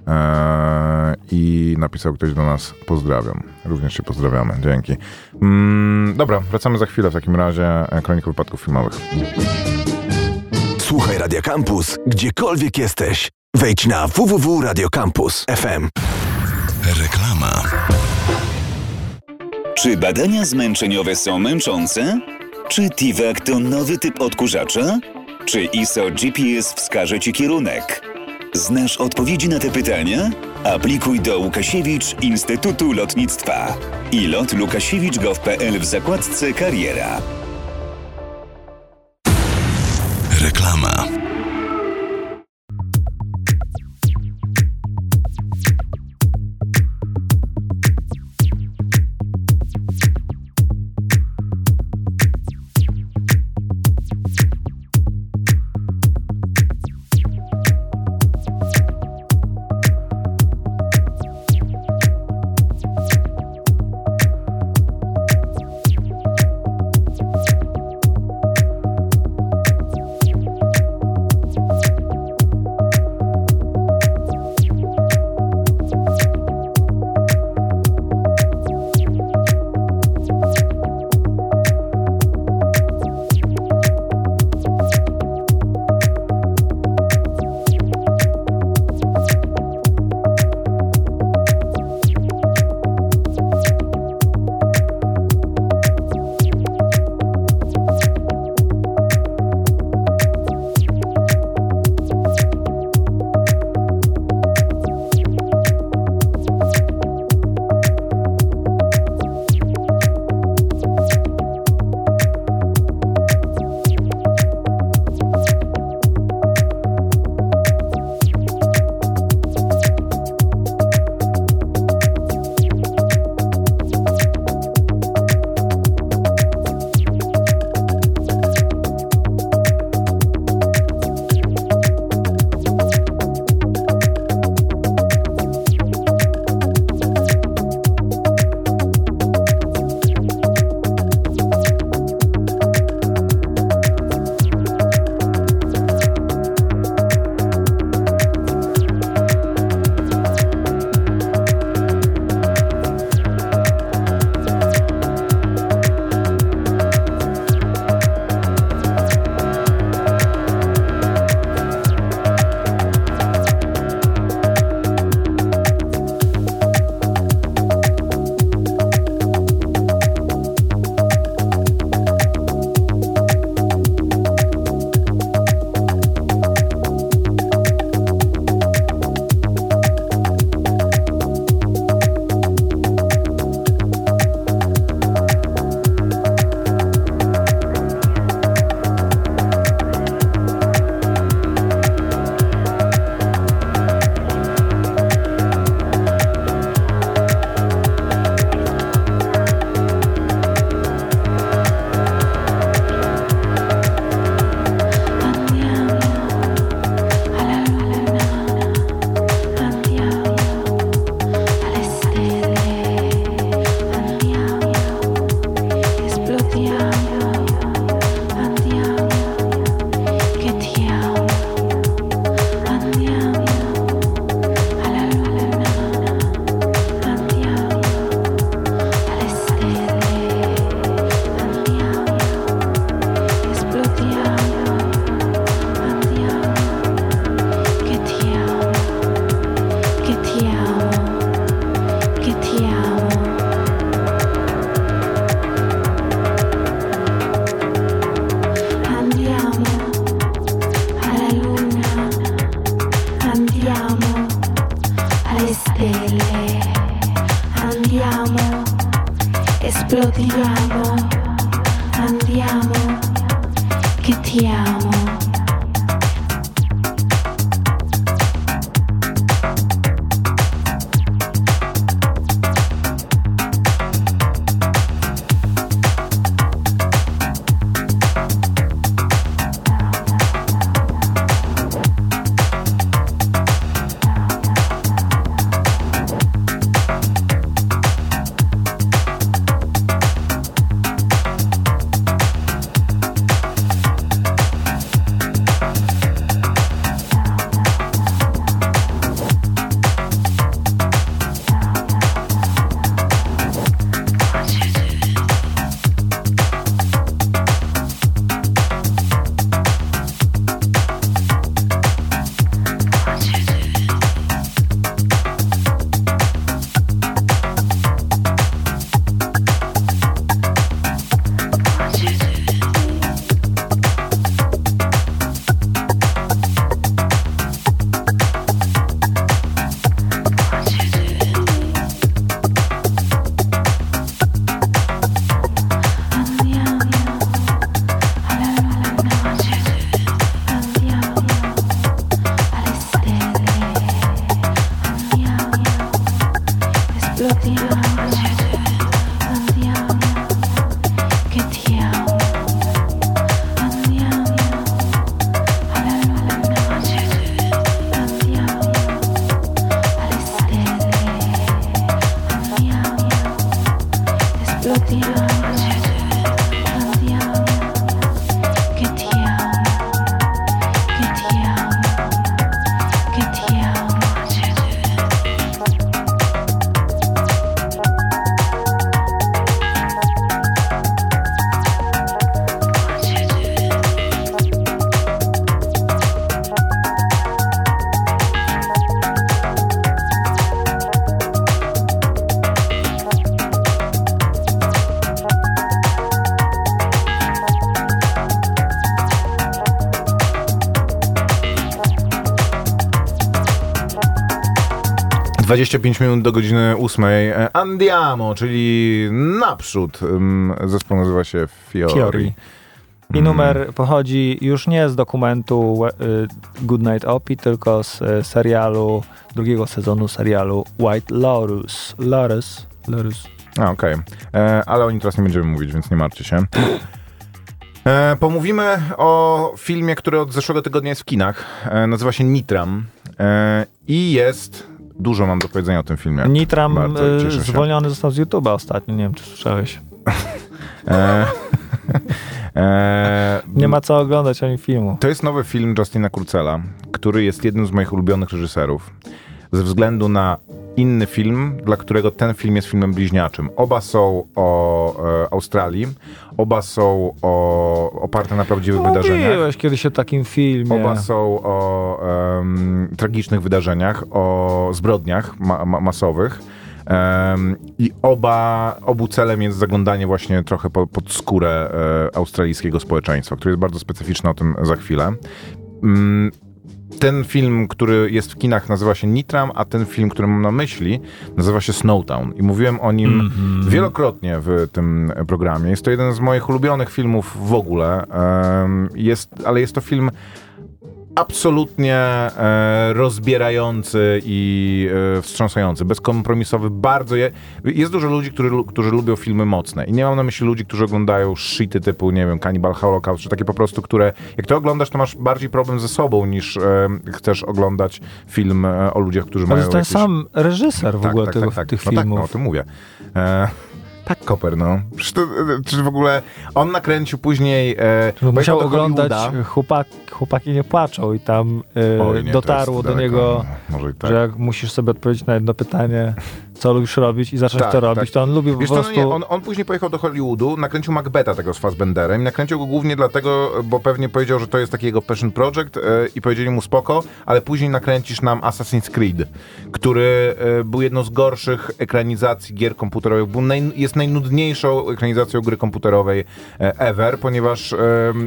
Speaker 2: E, I napisał ktoś do nas, pozdrawiam. Również się pozdrawiamy, dzięki. Mm, dobra, wracamy za chwilę w takim razie. e, Kronika wypadków filmowych.
Speaker 5: Słuchaj Radio Campus, gdziekolwiek jesteś. Wejdź na www.radiocampus.fm.
Speaker 6: Reklama.
Speaker 7: Czy badania zmęczeniowe są męczące? Czy TIVAC to nowy typ odkurzacza? Czy ISO GPS wskaże Ci kierunek? Znasz odpowiedzi na te pytania? Aplikuj do Łukasiewicz Instytutu Lotnictwa i lot lukasiewicz.gov.pl w zakładce Kariera.
Speaker 6: Reklama.
Speaker 2: 25 minut do godziny 8. E, Andiamo, czyli naprzód. Zespół nazywa się Fiori.
Speaker 3: Fiori. I numer pochodzi już nie z dokumentu y, Good Night Opie, tylko z y, serialu, drugiego sezonu serialu White Lotus. Lotus. Lotus.
Speaker 2: A, okej. E, Ale o nim teraz nie będziemy mówić, więc nie martwcie się. E, pomówimy o filmie, który od zeszłego tygodnia jest w kinach. E, nazywa się Nitram. E, I jest... Dużo mam do powiedzenia o tym filmie.
Speaker 3: Nitram
Speaker 2: Bardzo
Speaker 3: y, zwolniony został z YouTube'a ostatnio, nie wiem czy słyszałeś.
Speaker 2: E, e,
Speaker 3: Nie ma co oglądać ani filmu.
Speaker 2: To jest nowy film Justina Kurcela, który jest jednym z moich ulubionych reżyserów. Ze względu na inny film, dla którego ten film jest filmem bliźniaczym. Oba są o e, Australii, oba są o, oparte na prawdziwych wydarzeniach.
Speaker 3: Mówiłeś kiedyś o takim filmie.
Speaker 2: Oba są o tragicznych wydarzeniach, o zbrodniach ma, ma, masowych. Em, I oba, obu celem jest zaglądanie właśnie trochę po, pod skórę e, australijskiego społeczeństwa, które jest bardzo specyficzne, o tym za chwilę. Mm, ten film, który jest w kinach, nazywa się Nitram, a ten film, który mam na myśli, nazywa się Snowtown. I mówiłem o nim wielokrotnie w tym programie. Jest to jeden z moich ulubionych filmów w ogóle. Jest, ale jest to film absolutnie e, rozbierający i e, wstrząsający, bezkompromisowy, bardzo. Je, jest dużo ludzi, którzy, którzy lubią filmy mocne. I nie mam na myśli ludzi, którzy oglądają shity typu, nie wiem, Cannibal Holocaust, czy takie po prostu, które jak to oglądasz, to masz bardziej problem ze sobą, niż e, chcesz oglądać film e, o ludziach, którzy
Speaker 3: To
Speaker 2: mają
Speaker 3: jest ten
Speaker 2: jakieś...
Speaker 3: sam reżyser w ogóle tego, tych
Speaker 2: no
Speaker 3: filmów.
Speaker 2: Tak, no o tym mówię. E, tak, Koper, no. To, e, czy w ogóle on nakręcił później... E,
Speaker 3: Musiał oglądać chłopak, Chłopaki nie płaczą i tam y,
Speaker 2: Oj, nie,
Speaker 3: dotarło do
Speaker 2: daleko.
Speaker 3: niego,
Speaker 2: i tak.
Speaker 3: że jak musisz sobie odpowiedzieć na jedno pytanie, co lubisz robić i zacząć
Speaker 2: Tak,
Speaker 3: to robić,
Speaker 2: tak.
Speaker 3: to on lubi po
Speaker 2: Wiesz
Speaker 3: prostu...
Speaker 2: no nie, on, on później pojechał do Hollywoodu, nakręcił Macbeta tego z Fassbenderem i nakręcił go głównie dlatego, bo pewnie powiedział, że to jest taki jego passion project e, i powiedzieli mu spoko, ale później nakręcisz nam Assassin's Creed, który e, był jedną z gorszych ekranizacji gier komputerowych, był naj, jest najnudniejszą ekranizacją gry komputerowej e, ever, ponieważ e,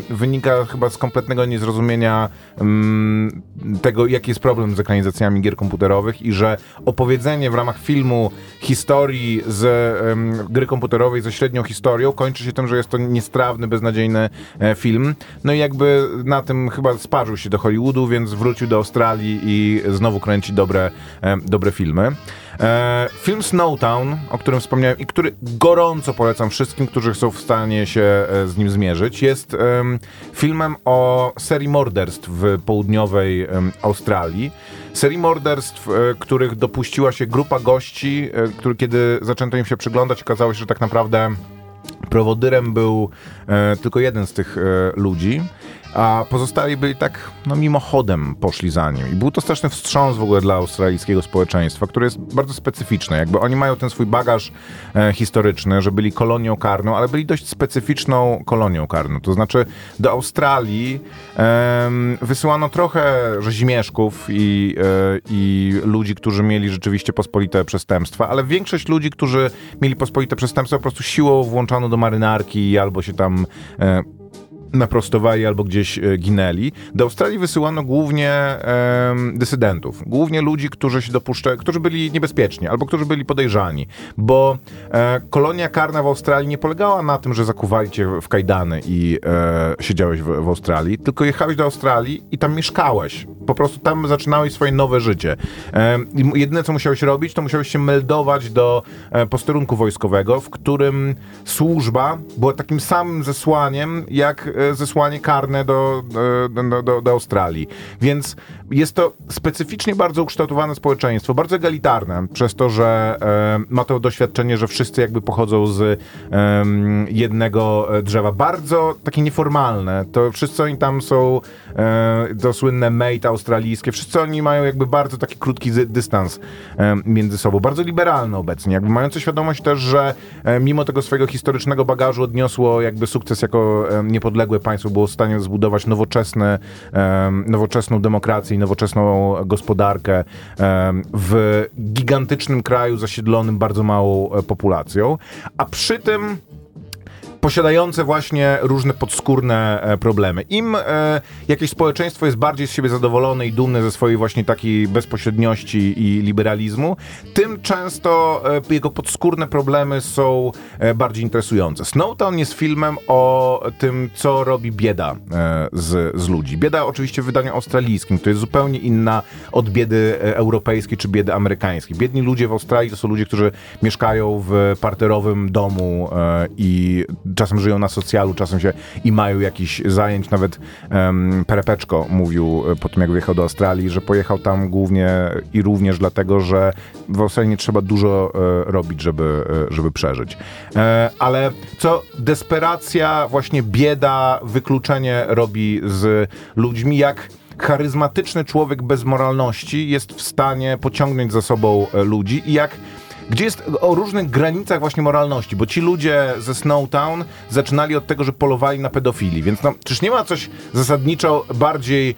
Speaker 2: wynika chyba z kompletnego niezrozumienia mm, tego, jaki jest problem z ekranizacjami gier komputerowych i że opowiedzenie w ramach filmu historii z em, gry komputerowej ze średnią historią kończy się tym, że jest to niestrawny, beznadziejny e, film. No i jakby na tym chyba sparzył się do Hollywoodu, więc wrócił do Australii i znowu kręci dobre, e, dobre filmy. E, film Snowtown, o którym wspomniałem i który gorąco polecam wszystkim, którzy są w stanie się e, z nim zmierzyć, jest em, filmem o serii morderstw w południowej Australii. Serii morderstw, e, których dopuściła się grupa gości, e, który, kiedy zaczęto im się przyglądać, okazało się, że tak naprawdę prowodyrem był e, tylko jeden z tych e, ludzi, a pozostali byli tak, no mimochodem poszli za nim. I był to straszny wstrząs w ogóle dla australijskiego społeczeństwa, które jest bardzo specyficzne. Jakby oni mają ten swój bagaż e, historyczny, że byli kolonią karną, ale byli dość specyficzną kolonią karną. To znaczy do Australii em, wysyłano trochę rzezimieszków i, e, i ludzi, którzy mieli rzeczywiście pospolite przestępstwa, ale większość ludzi, którzy mieli pospolite przestępstwa, po prostu siłą włączano do marynarki albo się tam e, naprostowali albo gdzieś e, ginęli. Do Australii wysyłano głównie em, dysydentów, głównie ludzi, którzy się dopuszczają, którzy byli niebezpieczni albo którzy byli podejrzani, bo e, kolonia karna w Australii nie polegała na tym, że zakuwali cię w kajdany i e, siedziałeś w, w Australii, tylko jechałeś do Australii i tam mieszkałeś. Po prostu tam zaczynałeś swoje nowe życie. E, jedyne, co musiałeś robić, to musiałeś się meldować do e, posterunku wojskowego, w którym służba była takim samym zesłaniem, jak e, zesłanie karne do, do, do, do, do Australii. Więc jest to specyficznie bardzo ukształtowane społeczeństwo, bardzo egalitarne, przez to, że e, ma to doświadczenie, że wszyscy jakby pochodzą z em, jednego e, drzewa. Bardzo takie nieformalne. To wszyscy oni tam są, e, to słynne mate australijskie, wszyscy oni mają jakby bardzo taki krótki dystans e, między sobą. Bardzo liberalne obecnie, jakby mające świadomość też, że e, mimo tego swojego historycznego bagażu odniosło jakby sukces jako e, niepodległe państwo, było w stanie zbudować nowoczesne, e, nowoczesną demokrację nowoczesną gospodarkę w gigantycznym kraju zasiedlonym bardzo małą e, populacją, a przy tym posiadające właśnie różne podskórne e, problemy. Im e, jakieś społeczeństwo jest bardziej z siebie zadowolone i dumne ze swojej właśnie takiej bezpośredniości i liberalizmu, tym często e, jego podskórne problemy są bardziej interesujące. Snowtown jest filmem o tym, co robi bieda z, z ludzi. Bieda oczywiście w wydaniu australijskim, to jest zupełnie inna od biedy europejskiej czy biedy amerykańskiej. Biedni ludzie w Australii to są ludzie, którzy mieszkają w parterowym domu i czasem żyją na socjalu, czasem się i mają jakiś zajęć. Nawet um, Perepeczko mówił e, po tym, jak wyjechał do Australii, że pojechał tam głównie i również dlatego, że w Australii nie trzeba dużo e, robić, żeby, e, żeby przeżyć. E, ale co desperacja, właśnie bieda, wykluczenie robi z ludźmi, jak charyzmatyczny człowiek bez moralności jest w stanie pociągnąć za sobą e, ludzi i jak gdzie jest o różnych granicach właśnie moralności, bo ci ludzie ze Snowtown zaczynali od tego, że polowali na pedofili, więc no, czyż nie ma coś zasadniczo bardziej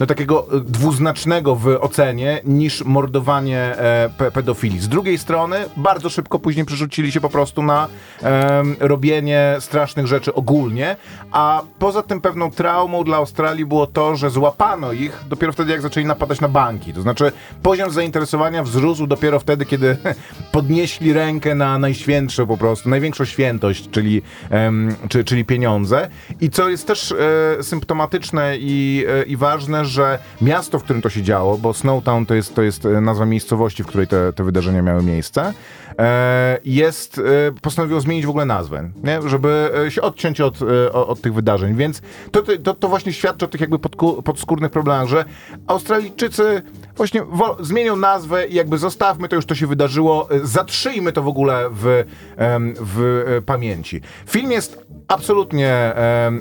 Speaker 2: no, takiego e, dwuznacznego w ocenie niż mordowanie e, pe pedofili. Z drugiej strony bardzo szybko później przerzucili się po prostu na em, robienie strasznych rzeczy ogólnie, a poza tym pewną traumą dla Australii było to, że złapano ich dopiero wtedy, jak zaczęli napadać na banki. To znaczy poziom zainteresowania wzrósł dopiero wtedy, kiedy podnieśli rękę na najświętsze po prostu, największą świętość, czyli, em, czy, czyli pieniądze. I co jest też e, symptomatyczne i, e, i ważne, że miasto, w którym to się działo, bo Snowtown to jest, to jest e, nazwa miejscowości, w której te, te wydarzenia miały miejsce, e, jest, postanowiło zmienić w ogóle nazwę, nie? żeby się odciąć od, od tych wydarzeń. Więc to, to, to właśnie świadczy o tych jakby podku, podskórnych problemach, że Australijczycy właśnie zmienią nazwę i jakby zostawmy to, już to się wydarzyło, e, zatrzyjmy to w ogóle w, w e, pamięci. Film jest absolutnie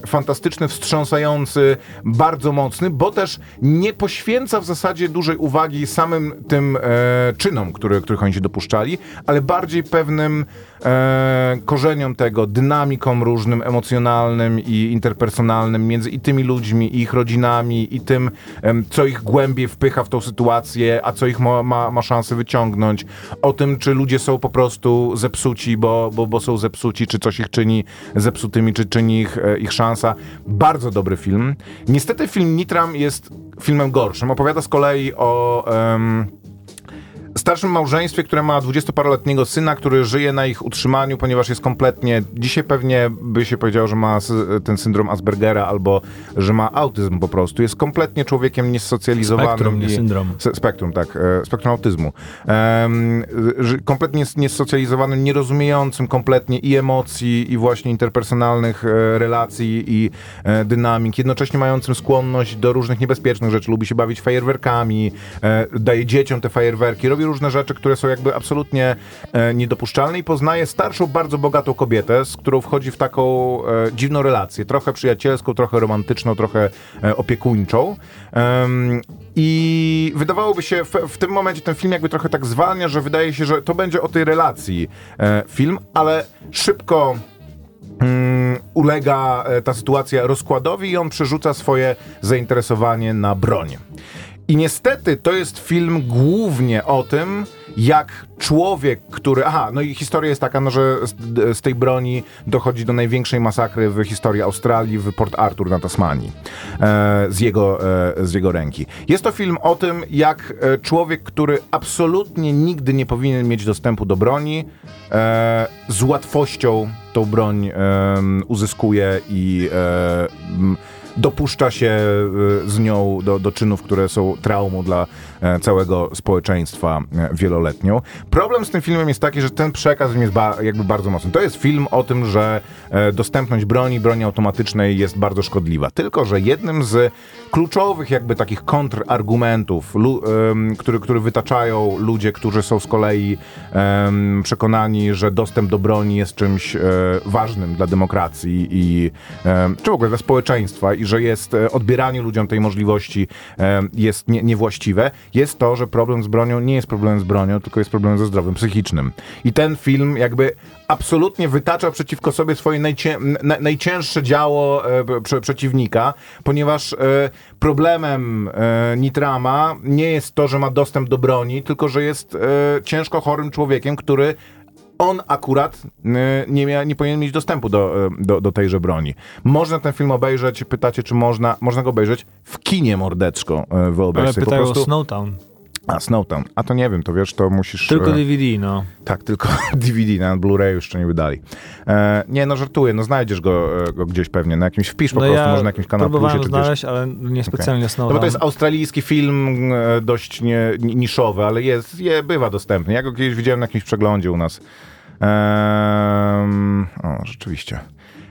Speaker 2: fantastyczny, wstrząsający, bardzo mocny, bo też nie poświęca w zasadzie dużej uwagi samym tym e, czynom, które, których oni się dopuszczali, ale bardziej pewnym korzeniom tego, dynamikom różnym, emocjonalnym i interpersonalnym między i tymi ludźmi, i ich rodzinami, i tym, co ich głębiej wpycha w tą sytuację, sytuację, a co ich ma, ma, ma szansę wyciągnąć, o tym, czy ludzie są po prostu zepsuci, bo, bo, bo są zepsuci, czy coś ich czyni zepsutymi, czy czyni ich, e, ich szansa. Bardzo dobry film. Niestety film Nitram jest filmem gorszym. Opowiada z kolei o... em, starszym małżeństwie, które ma dwudziestoparoletniego syna, który żyje na ich utrzymaniu, ponieważ jest kompletnie, dzisiaj pewnie by się powiedziało, że ma ten syndrom Aspergera albo że ma autyzm po prostu. Jest kompletnie człowiekiem niesocjalizowanym.
Speaker 3: Spektrum, nie syndrom.
Speaker 2: Spektrum, tak. e, Spektrum autyzmu. Kompletnie niesocjalizowanym, nierozumiejącym kompletnie i emocji, i właśnie interpersonalnych e, relacji i e, dynamik, jednocześnie mającym skłonność do różnych niebezpiecznych rzeczy. Lubi się bawić fajerwerkami, daje dzieciom te fajerwerki, robi różne rzeczy, które są jakby absolutnie e, niedopuszczalne i poznaje starszą, bardzo bogatą kobietę, z którą wchodzi w taką e, dziwną relację. Trochę przyjacielską, trochę romantyczną, trochę e, opiekuńczą. I wydawałoby się, w, w tym momencie ten film jakby trochę tak zwalnia, że wydaje się, że to będzie o tej relacji e, film, ale szybko mm, ulega e, ta sytuacja rozkładowi i on przerzuca swoje zainteresowanie na broń. I niestety to jest film głównie o tym, jak człowiek, który. Aha, no i historia jest taka, no, że z, z tej broni dochodzi do największej masakry w historii Australii w Port Arthur na Tasmanii e, z, jego, e, z jego ręki. Jest to film o tym, jak e, człowiek, który absolutnie nigdy nie powinien mieć dostępu do broni, e, z łatwością tą broń uzyskuje i e, m, dopuszcza się e, z nią do, do czynów, które są traumą dla całego społeczeństwa e, wieloletnią. Problem z tym filmem jest taki, że ten przekaz jest ba, jakby bardzo mocny. To jest film o tym, że e, dostępność broni, broni automatycznej jest bardzo szkodliwa. Tylko, że jednym z kluczowych jakby takich kontrargumentów, który, który wytaczają ludzie, którzy są z kolei em, przekonani, że dostęp do broni jest czymś e, ważnym dla demokracji i czy w ogóle dla społeczeństwa i że jest e, odbieranie ludziom tej możliwości jest nie, niewłaściwe, jest to, że problem z bronią nie jest problemem z bronią, tylko jest problemem ze zdrowiem psychicznym. I ten film jakby absolutnie wytacza przeciwko sobie swoje na, najcięższe działo e, prze, przeciwnika, ponieważ e, problemem e, Nitrama nie jest to, że ma dostęp do broni, tylko że jest e, ciężko chorym człowiekiem, który on akurat e, nie, mia, nie powinien mieć dostępu do, e, do, do tejże broni. Można ten film obejrzeć, pytacie, czy można, można go obejrzeć w kinie mordeczko, e, wyobraź
Speaker 3: Ale
Speaker 2: sobie. Po
Speaker 3: pytają o Snowtown.
Speaker 2: A, Snowtown. A to nie wiem, to wiesz, to musisz...
Speaker 3: Tylko
Speaker 2: e,
Speaker 3: DVD, no.
Speaker 2: tak, tylko DVD, na Blu-ray jeszcze nie wydali. E, nie, no żartuję, no znajdziesz go, e, go gdzieś pewnie, na jakimś, wpisz po
Speaker 3: no
Speaker 2: prostu,
Speaker 3: ja
Speaker 2: może na jakimś kanale Plusie, czy gdzieś.
Speaker 3: znaleźć, ale niespecjalnie
Speaker 2: No
Speaker 3: Snowtown.
Speaker 2: bo to jest australijski film e, dość nie, ni- niszowy, ale jest, je, bywa dostępny. Ja go kiedyś widziałem na jakimś przeglądzie u nas. Ehm, o, rzeczywiście.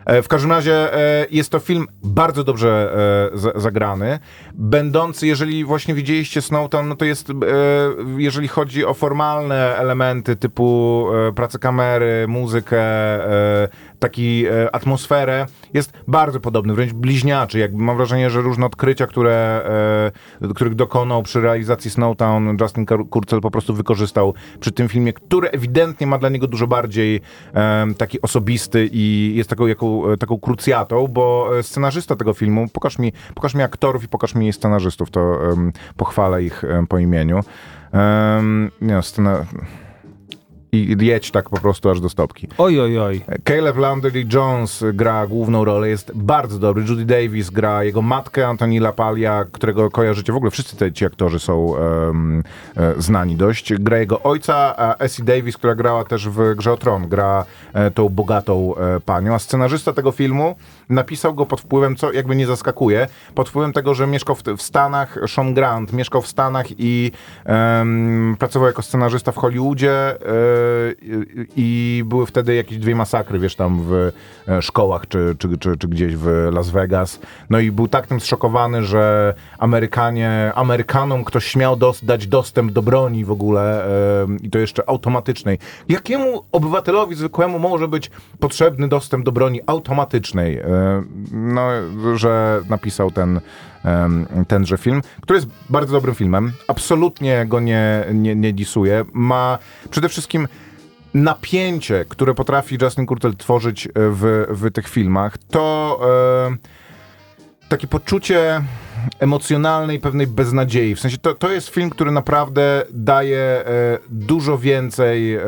Speaker 2: E, W każdym razie e, jest to film bardzo dobrze e, za- zagrany, będący, jeżeli właśnie widzieliście Snowtown, no to jest, jeżeli chodzi o formalne elementy typu pracę kamery, muzykę, taki atmosferę, jest bardzo podobny, wręcz bliźniaczy. Jakby mam wrażenie, że różne odkrycia, które, których dokonał przy realizacji Snowtown, Justin Kur- Kurzel po prostu wykorzystał przy tym filmie, który ewidentnie ma dla niego dużo bardziej taki osobisty i jest taką, jaką, taką krucjatą, bo e, scenarzysta tego filmu, pokaż mi, pokaż mi aktorów i pokaż mi scenarzystów, to em, pochwalę ich em, po imieniu. Um, nie, scena... I jedź tak po prostu aż do stopki.
Speaker 3: Oj, oj, oj.
Speaker 2: Caleb Landry Jones gra główną rolę, jest bardzo dobry. Judy Davis gra jego matkę, Antoni Lapalia, którego kojarzycie. W ogóle wszyscy te, ci aktorzy są e, znani dość. Gra jego ojca, a Essie Davis, która grała też w Grze o Tron, gra e, tą bogatą e, panią. A scenarzysta tego filmu napisał go pod wpływem, co jakby nie zaskakuje, pod wpływem tego, że mieszkał w, w Stanach, Sean Grant mieszkał w Stanach i em, pracował jako scenarzysta w Hollywoodzie e, i, były wtedy jakieś dwie masakry, wiesz, tam w e, szkołach czy, czy, czy, czy gdzieś w Las Vegas. No i był tak tym zszokowany, że Amerykanie, Amerykanom ktoś śmiał dos, dać dostęp do broni w ogóle em, i to jeszcze automatycznej. Jakiemu obywatelowi zwykłemu może być potrzebny dostęp do broni automatycznej? E, no, że napisał ten tenże film, który jest bardzo dobrym filmem. Absolutnie go nie, nie, nie disuję. Ma przede wszystkim napięcie, które potrafi Justin Kurtel tworzyć e, w, w tych filmach, to e, takie poczucie emocjonalnej pewnej beznadziei. W sensie to, to jest film, który naprawdę daje e, dużo więcej e,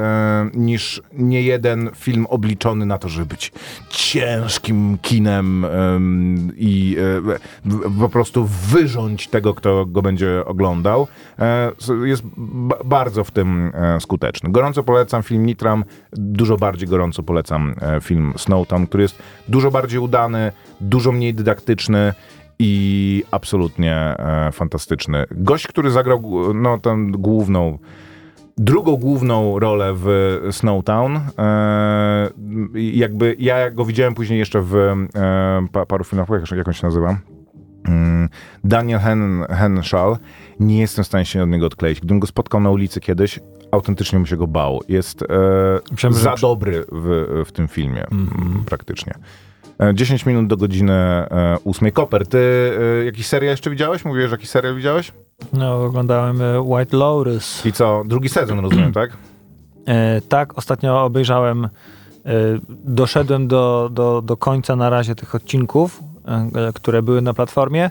Speaker 2: niż nie jeden film obliczony na to, żeby być ciężkim kinem em, i e, po prostu wyrząć tego, kto go będzie oglądał. E, jest ba- bardzo w tym e, skuteczny. Gorąco polecam film Nitram, dużo bardziej gorąco polecam film Snowtown, który jest dużo bardziej udany, dużo mniej dydaktyczny i absolutnie e, fantastyczny. Gość, który zagrał no, tę główną, drugą główną rolę w Snowtown, e, jakby ja go widziałem później jeszcze w e, pa, paru filmach, jak, on się nazywa? Mm, Daniel Hen, Henschel, nie jestem w stanie się od niego odkleić. Gdybym go spotkał na ulicy kiedyś, autentycznie bym się go bał. Jest e,
Speaker 3: Myślałem,
Speaker 2: za dobry w, w tym filmie, mm, praktycznie. E, 10 minut do godziny e, 8. Koper, ty e, jakiś serial jeszcze widziałeś? Mówiłeś, że jakiś serial widziałeś?
Speaker 3: No, oglądałem e, White Lotus.
Speaker 2: I co? Drugi sezon, rozumiem, tak?
Speaker 3: E, tak, ostatnio obejrzałem, e, doszedłem do, do, do końca na razie tych odcinków, e, które były na platformie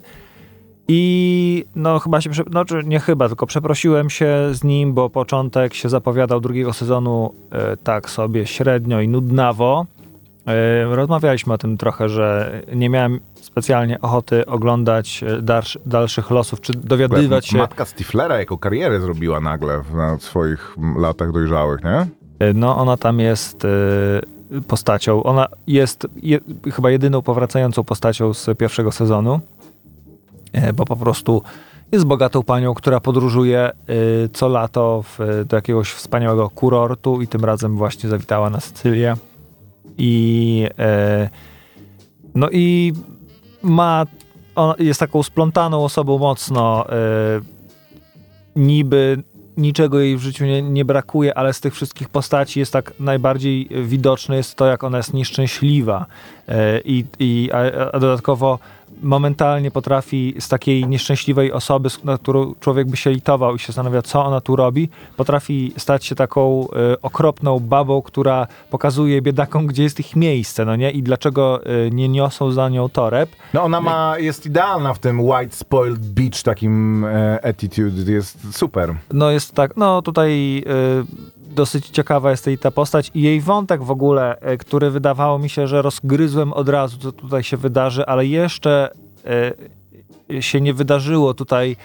Speaker 3: i no chyba się, no nie chyba, tylko przeprosiłem się z nim, bo początek się zapowiadał drugiego sezonu e, tak sobie średnio i nudnawo. E, Rozmawialiśmy o tym trochę, że nie miałem specjalnie ochoty oglądać e, dalszy, dalszych losów, czy dowiadywać się...
Speaker 2: Matka Stiflera jako karierę zrobiła nagle w, na swoich latach dojrzałych, nie?
Speaker 3: No, ona tam jest postacią. Ona jest je, chyba jedyną powracającą postacią z pierwszego sezonu, e, bo po prostu jest bogatą panią, która podróżuje co lato w, do jakiegoś wspaniałego kurortu i tym razem właśnie zawitała na Sycylię. I e, no i ma, ona jest taką splątaną osobą mocno e, niby niczego jej w życiu nie, nie brakuje, ale z tych wszystkich postaci jest tak najbardziej widoczne jest to, jak ona jest nieszczęśliwa. E, i, i a, a dodatkowo momentalnie potrafi z takiej nieszczęśliwej osoby, na którą człowiek by się litował i się zastanawia, co ona tu robi, potrafi stać się taką e, okropną babą, która pokazuje biedakom, gdzie jest ich miejsce, no nie? I dlaczego e, nie niosą za nią toreb.
Speaker 2: No ona ma, jest idealna w tym white spoiled beach takim e, attitude, jest super.
Speaker 3: No jest tak, no tutaj y, dosyć ciekawa jest ta postać i jej wątek w ogóle, y, który wydawało mi się, że rozgryzłem od razu, co tutaj się wydarzy, ale jeszcze y, się nie wydarzyło tutaj,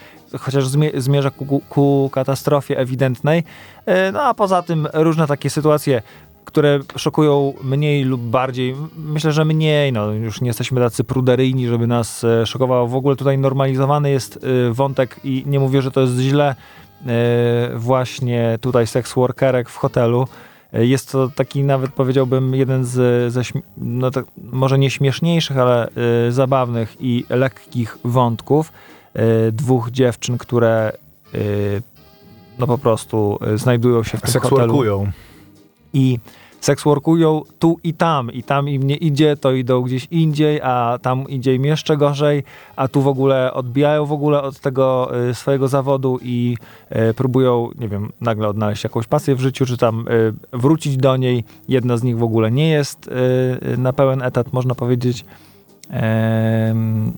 Speaker 3: chociaż zmie- zmierza ku, ku katastrofie ewidentnej. Y, no a poza tym różne takie sytuacje, które szokują mniej lub bardziej. Myślę, że mniej, no już nie jesteśmy tacy pruderyjni, żeby nas e, szokowało. W ogóle tutaj normalizowany jest e, wątek i nie mówię, że to jest źle, e, właśnie tutaj seks workerek w hotelu. E, Jest to taki nawet powiedziałbym jeden z, ze, no tak, może nie śmieszniejszych, ale e, zabawnych i lekkich wątków e, dwóch dziewczyn, które e, no po prostu e, znajdują się w tym hotelu
Speaker 2: Seksualkują.
Speaker 3: i seksworkują tu i tam i tam im nie idzie, to idą gdzieś indziej, a tam idzie im jeszcze gorzej, a tu w ogóle odbijają w ogóle od tego y, swojego zawodu i y, próbują, nie wiem, nagle odnaleźć jakąś pasję w życiu, czy tam y, wrócić do niej. Jedna z nich w ogóle nie jest na pełen etat, można powiedzieć. Em,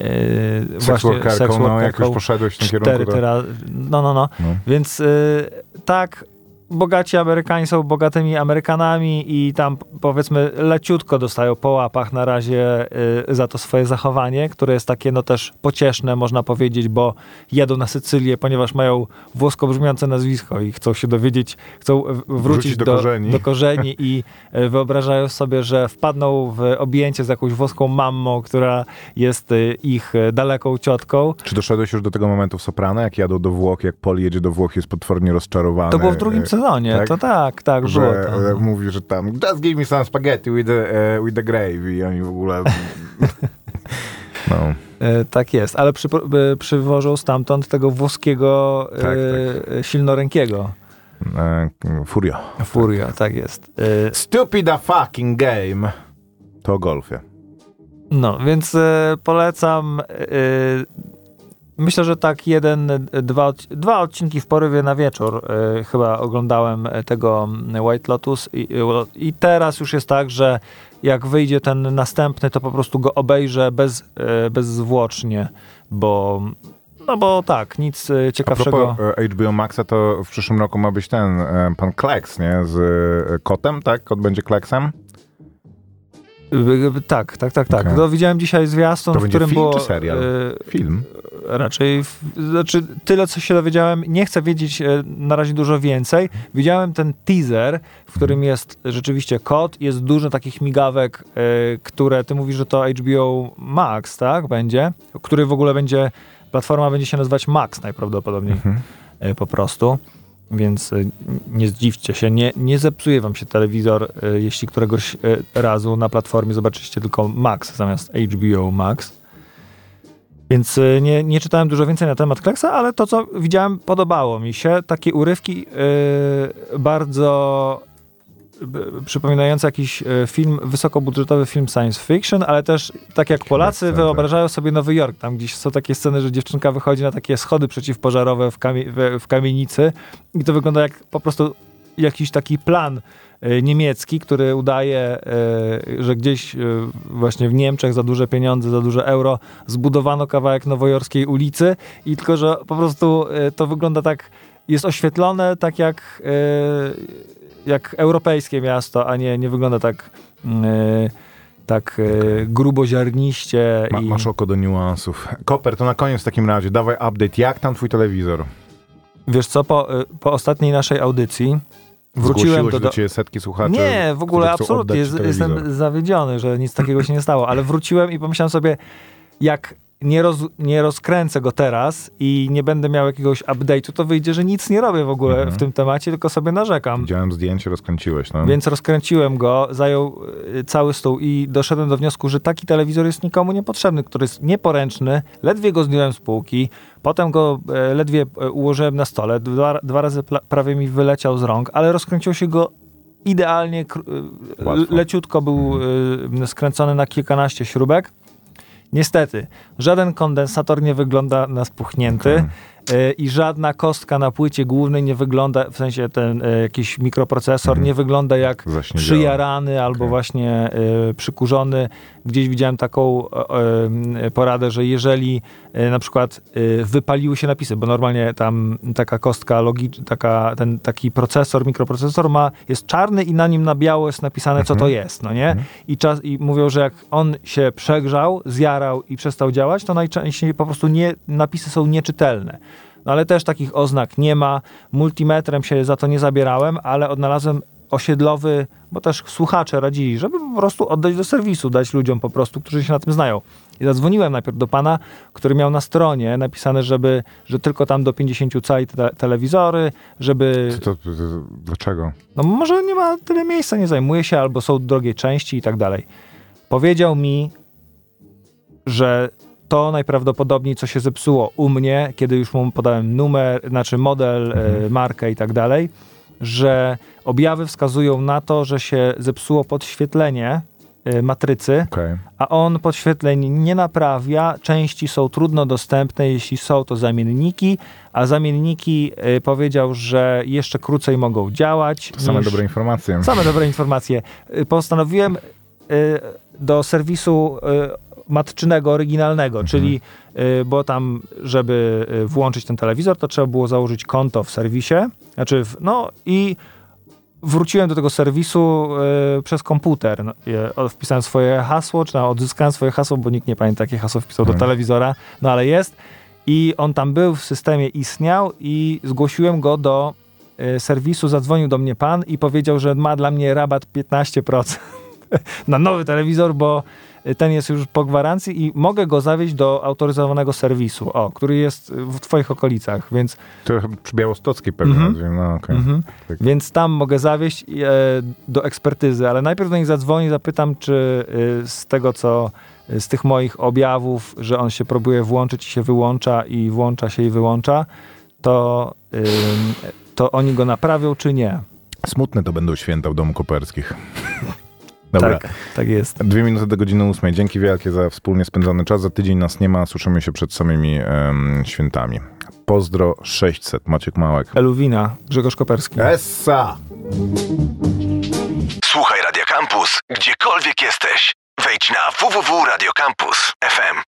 Speaker 3: y,
Speaker 2: Seksworkerką, no jak już poszedłeś w tym kierunku, to...
Speaker 3: teraz. No, no, no.
Speaker 2: No.
Speaker 3: Więc y, tak, bogaci Amerykanie są bogatymi Amerykanami i tam powiedzmy leciutko dostają po łapach na razie y, za to swoje zachowanie, które jest takie no też pocieszne, można powiedzieć, bo jadą na Sycylię, ponieważ mają włosko brzmiące nazwisko i chcą się dowiedzieć, chcą wrócić,
Speaker 2: do
Speaker 3: do,
Speaker 2: korzeni.
Speaker 3: do korzeni i y, wyobrażają sobie, że wpadną w objęcie z jakąś włoską mammą, która jest y, ich y, daleką ciotką.
Speaker 2: Czy doszedłeś już do tego momentu w Soprano, jak jadą do Włoch, jak Poli jedzie do Włoch jest potwornie rozczarowany.
Speaker 3: To było w drugim
Speaker 2: e,
Speaker 3: sezonie,
Speaker 2: tak?
Speaker 3: to tak, tak, było
Speaker 2: Że e, mówi, że tam just give me some spaghetti with the, e, with the gravy i oni w ogóle... no.
Speaker 3: E, tak jest, ale przy, e, przywożą stamtąd tego włoskiego
Speaker 2: Tak,
Speaker 3: e, silnorękiego.
Speaker 2: E, Furio.
Speaker 3: Furia, tak jest. E,
Speaker 2: Stupid a fucking game. To o golfie.
Speaker 3: no, więc e, polecam. Myślę, że tak jeden, dwa, dwa odcinki w porywie na wieczór e, chyba oglądałem e, tego mm, White Lotus i, i teraz już jest tak, że jak wyjdzie ten następny, to po prostu go obejrzę bez, e, bezzwłocznie, bo no bo tak, nic e,
Speaker 2: A
Speaker 3: ciekawszego.
Speaker 2: propos HBO Maxa, to w przyszłym roku ma być ten, pan Kleks, nie? Z kotem, tak? Kot będzie Kleksem?
Speaker 3: E, Tak, tak, tak, tak.
Speaker 2: Okej.
Speaker 3: No, widziałem dzisiaj zwiastun,
Speaker 2: To
Speaker 3: w którym
Speaker 2: film
Speaker 3: było...
Speaker 2: czy serial?
Speaker 3: e,
Speaker 2: Film.
Speaker 3: Raczej, w, znaczy tyle, co się dowiedziałem, nie chcę wiedzieć e, na razie dużo więcej. Widziałem ten teaser, w którym jest rzeczywiście kod, jest dużo takich migawek, e, które, ty mówisz, że to HBO Max, tak, będzie, który w ogóle będzie, platforma będzie się nazywać Max najprawdopodobniej, e, po prostu. Więc e, nie zdziwcie się, nie, nie zepsuje wam się telewizor, e, jeśli któregoś e, razu na platformie zobaczycie tylko Max zamiast HBO Max. Więc y, nie, nie czytałem dużo więcej na temat Kleksa, ale to, co widziałem, podobało mi się. Takie urywki y, bardzo przypominające jakiś y, film, wysokobudżetowy film science fiction, ale też tak jak Polacy
Speaker 2: tak,
Speaker 3: wyobrażają sobie Nowy Jork. Tam gdzieś są takie sceny, że dziewczynka wychodzi na takie schody przeciwpożarowe w, kamie- w, kamienicy i to wygląda jak po prostu jakiś taki plan y, niemiecki, który udaje, y, że gdzieś właśnie w Niemczech za duże pieniądze, za duże euro zbudowano kawałek nowojorskiej ulicy i tylko, że po prostu to wygląda tak, jest oświetlone tak jak, jak europejskie miasto, a nie, nie wygląda tak y, tak y, gruboziarniście
Speaker 2: Ma,
Speaker 3: i...
Speaker 2: masz oko do niuansów. Koper, to na koniec w takim razie, dawaj update. Jak tam twój telewizor?
Speaker 3: Wiesz co, po, y, po ostatniej naszej audycji wróciłem
Speaker 2: Zgłosiło
Speaker 3: do...
Speaker 2: do ciebie setki słuchaczy?
Speaker 3: Nie, w ogóle absolutnie. Jest, jestem zawiedziony, że nic takiego się nie stało, ale wróciłem i pomyślałem sobie, jak nie, roz, nie rozkręcę go teraz i nie będę miał jakiegoś update'u, to wyjdzie, że nic nie robię w ogóle
Speaker 2: Mhm.
Speaker 3: w tym temacie, tylko sobie narzekam.
Speaker 2: Widziałem zdjęcie, rozkręciłeś, no.
Speaker 3: Więc rozkręciłem go, zajął y, cały stół i doszedłem do wniosku, że taki telewizor jest nikomu niepotrzebny, który jest nieporęczny. Ledwie go zdjąłem z półki, potem go e, ledwie e, ułożyłem na stole. Dwa, dwa razy prawie mi wyleciał z rąk, ale rozkręciło się go idealnie, y,
Speaker 2: Łatwo.
Speaker 3: leciutko był y, skręcony na kilkanaście śrubek. Niestety, żaden kondensator nie wygląda na spuchnięty y, i żadna kostka na płycie głównej nie wygląda, w sensie ten y, jakiś mikroprocesor nie wygląda jak przyjarany albo
Speaker 2: Okej.
Speaker 3: właśnie y, przykurzony. Gdzieś widziałem taką y, y, poradę, że jeżeli y, na przykład wypaliły się napisy, bo normalnie tam taka kostka logiczna, taka, ten taki procesor, mikroprocesor ma, jest czarny i na nim na biało jest napisane, co to jest, no nie? I, czas, I mówią, że jak on się przegrzał, zjarał i przestał działać, to najczęściej po prostu nie, napisy są nieczytelne. No ale też takich oznak nie ma. Multimetrem się za to nie zabierałem, ale odnalazłem osiedlowy, bo też słuchacze radzili, żeby po prostu oddać do serwisu, dać ludziom po prostu, którzy się na tym znają. I zadzwoniłem najpierw do pana, który miał na stronie napisane, żeby, że tylko tam do 50 cali te telewizory, żeby...
Speaker 2: To, to, to, dlaczego?
Speaker 3: No może nie ma tyle miejsca, nie zajmuje się, albo są drogie części i tak dalej. Powiedział mi, że to najprawdopodobniej, co się zepsuło u mnie, kiedy już mu podałem numer, znaczy model, e, markę i tak dalej, że objawy wskazują na to, że się zepsuło podświetlenie e, matrycy,
Speaker 2: Okej.
Speaker 3: a on podświetleń nie naprawia. Części są trudno dostępne, jeśli są to zamienniki, a zamienniki e, powiedział, że jeszcze krócej mogą działać.
Speaker 2: Same
Speaker 3: niż-
Speaker 2: dobre informacje.
Speaker 3: Same dobre informacje. Y, Postanowiłem y, do serwisu y, matczynego, oryginalnego, czyli, y, bo tam, żeby y, włączyć ten telewizor, to trzeba było założyć konto w serwisie, znaczy, w, no i wróciłem do tego serwisu y, przez komputer. No, je- o- wpisałem swoje hasło, czy tam odzyskałem swoje hasło, bo nikt nie pamięta, jakie hasło wpisał do telewizora, no ale jest. I on tam był, w systemie istniał i zgłosiłem go do y, serwisu, zadzwonił do mnie pan i powiedział, że ma dla mnie rabat 15% na nowy telewizor, bo y, ten jest już po gwarancji i mogę go zawieźć do autoryzowanego serwisu, o, który jest w twoich okolicach, więc
Speaker 2: To przy Białostockiej pewnie.
Speaker 3: Mhm.
Speaker 2: No, okej.
Speaker 3: Mhm.
Speaker 2: Tak.
Speaker 3: Więc tam mogę zawieźć e, do ekspertyzy, ale najpierw do nich zadzwonię, zapytam, czy e, z tego, co z tych moich objawów, że on się próbuje włączyć i się wyłącza i włącza się i wyłącza, to, to oni go naprawią, czy nie.
Speaker 2: Smutne to będą święta w domu koperskich. Dobra.
Speaker 3: Tak, tak jest.
Speaker 2: Dwie minuty do godziny ósmej. Dzięki wielkie za wspólnie spędzony czas. Za tydzień nas nie ma. Słyszymy się przed samymi em, świętami. Pozdro 600. Maciek Małek.
Speaker 3: Eluwina, Grzegorz Koperski.
Speaker 2: Essa!
Speaker 5: Słuchaj Radio Campus, gdziekolwiek jesteś. Wejdź na www.radiocampus.fm.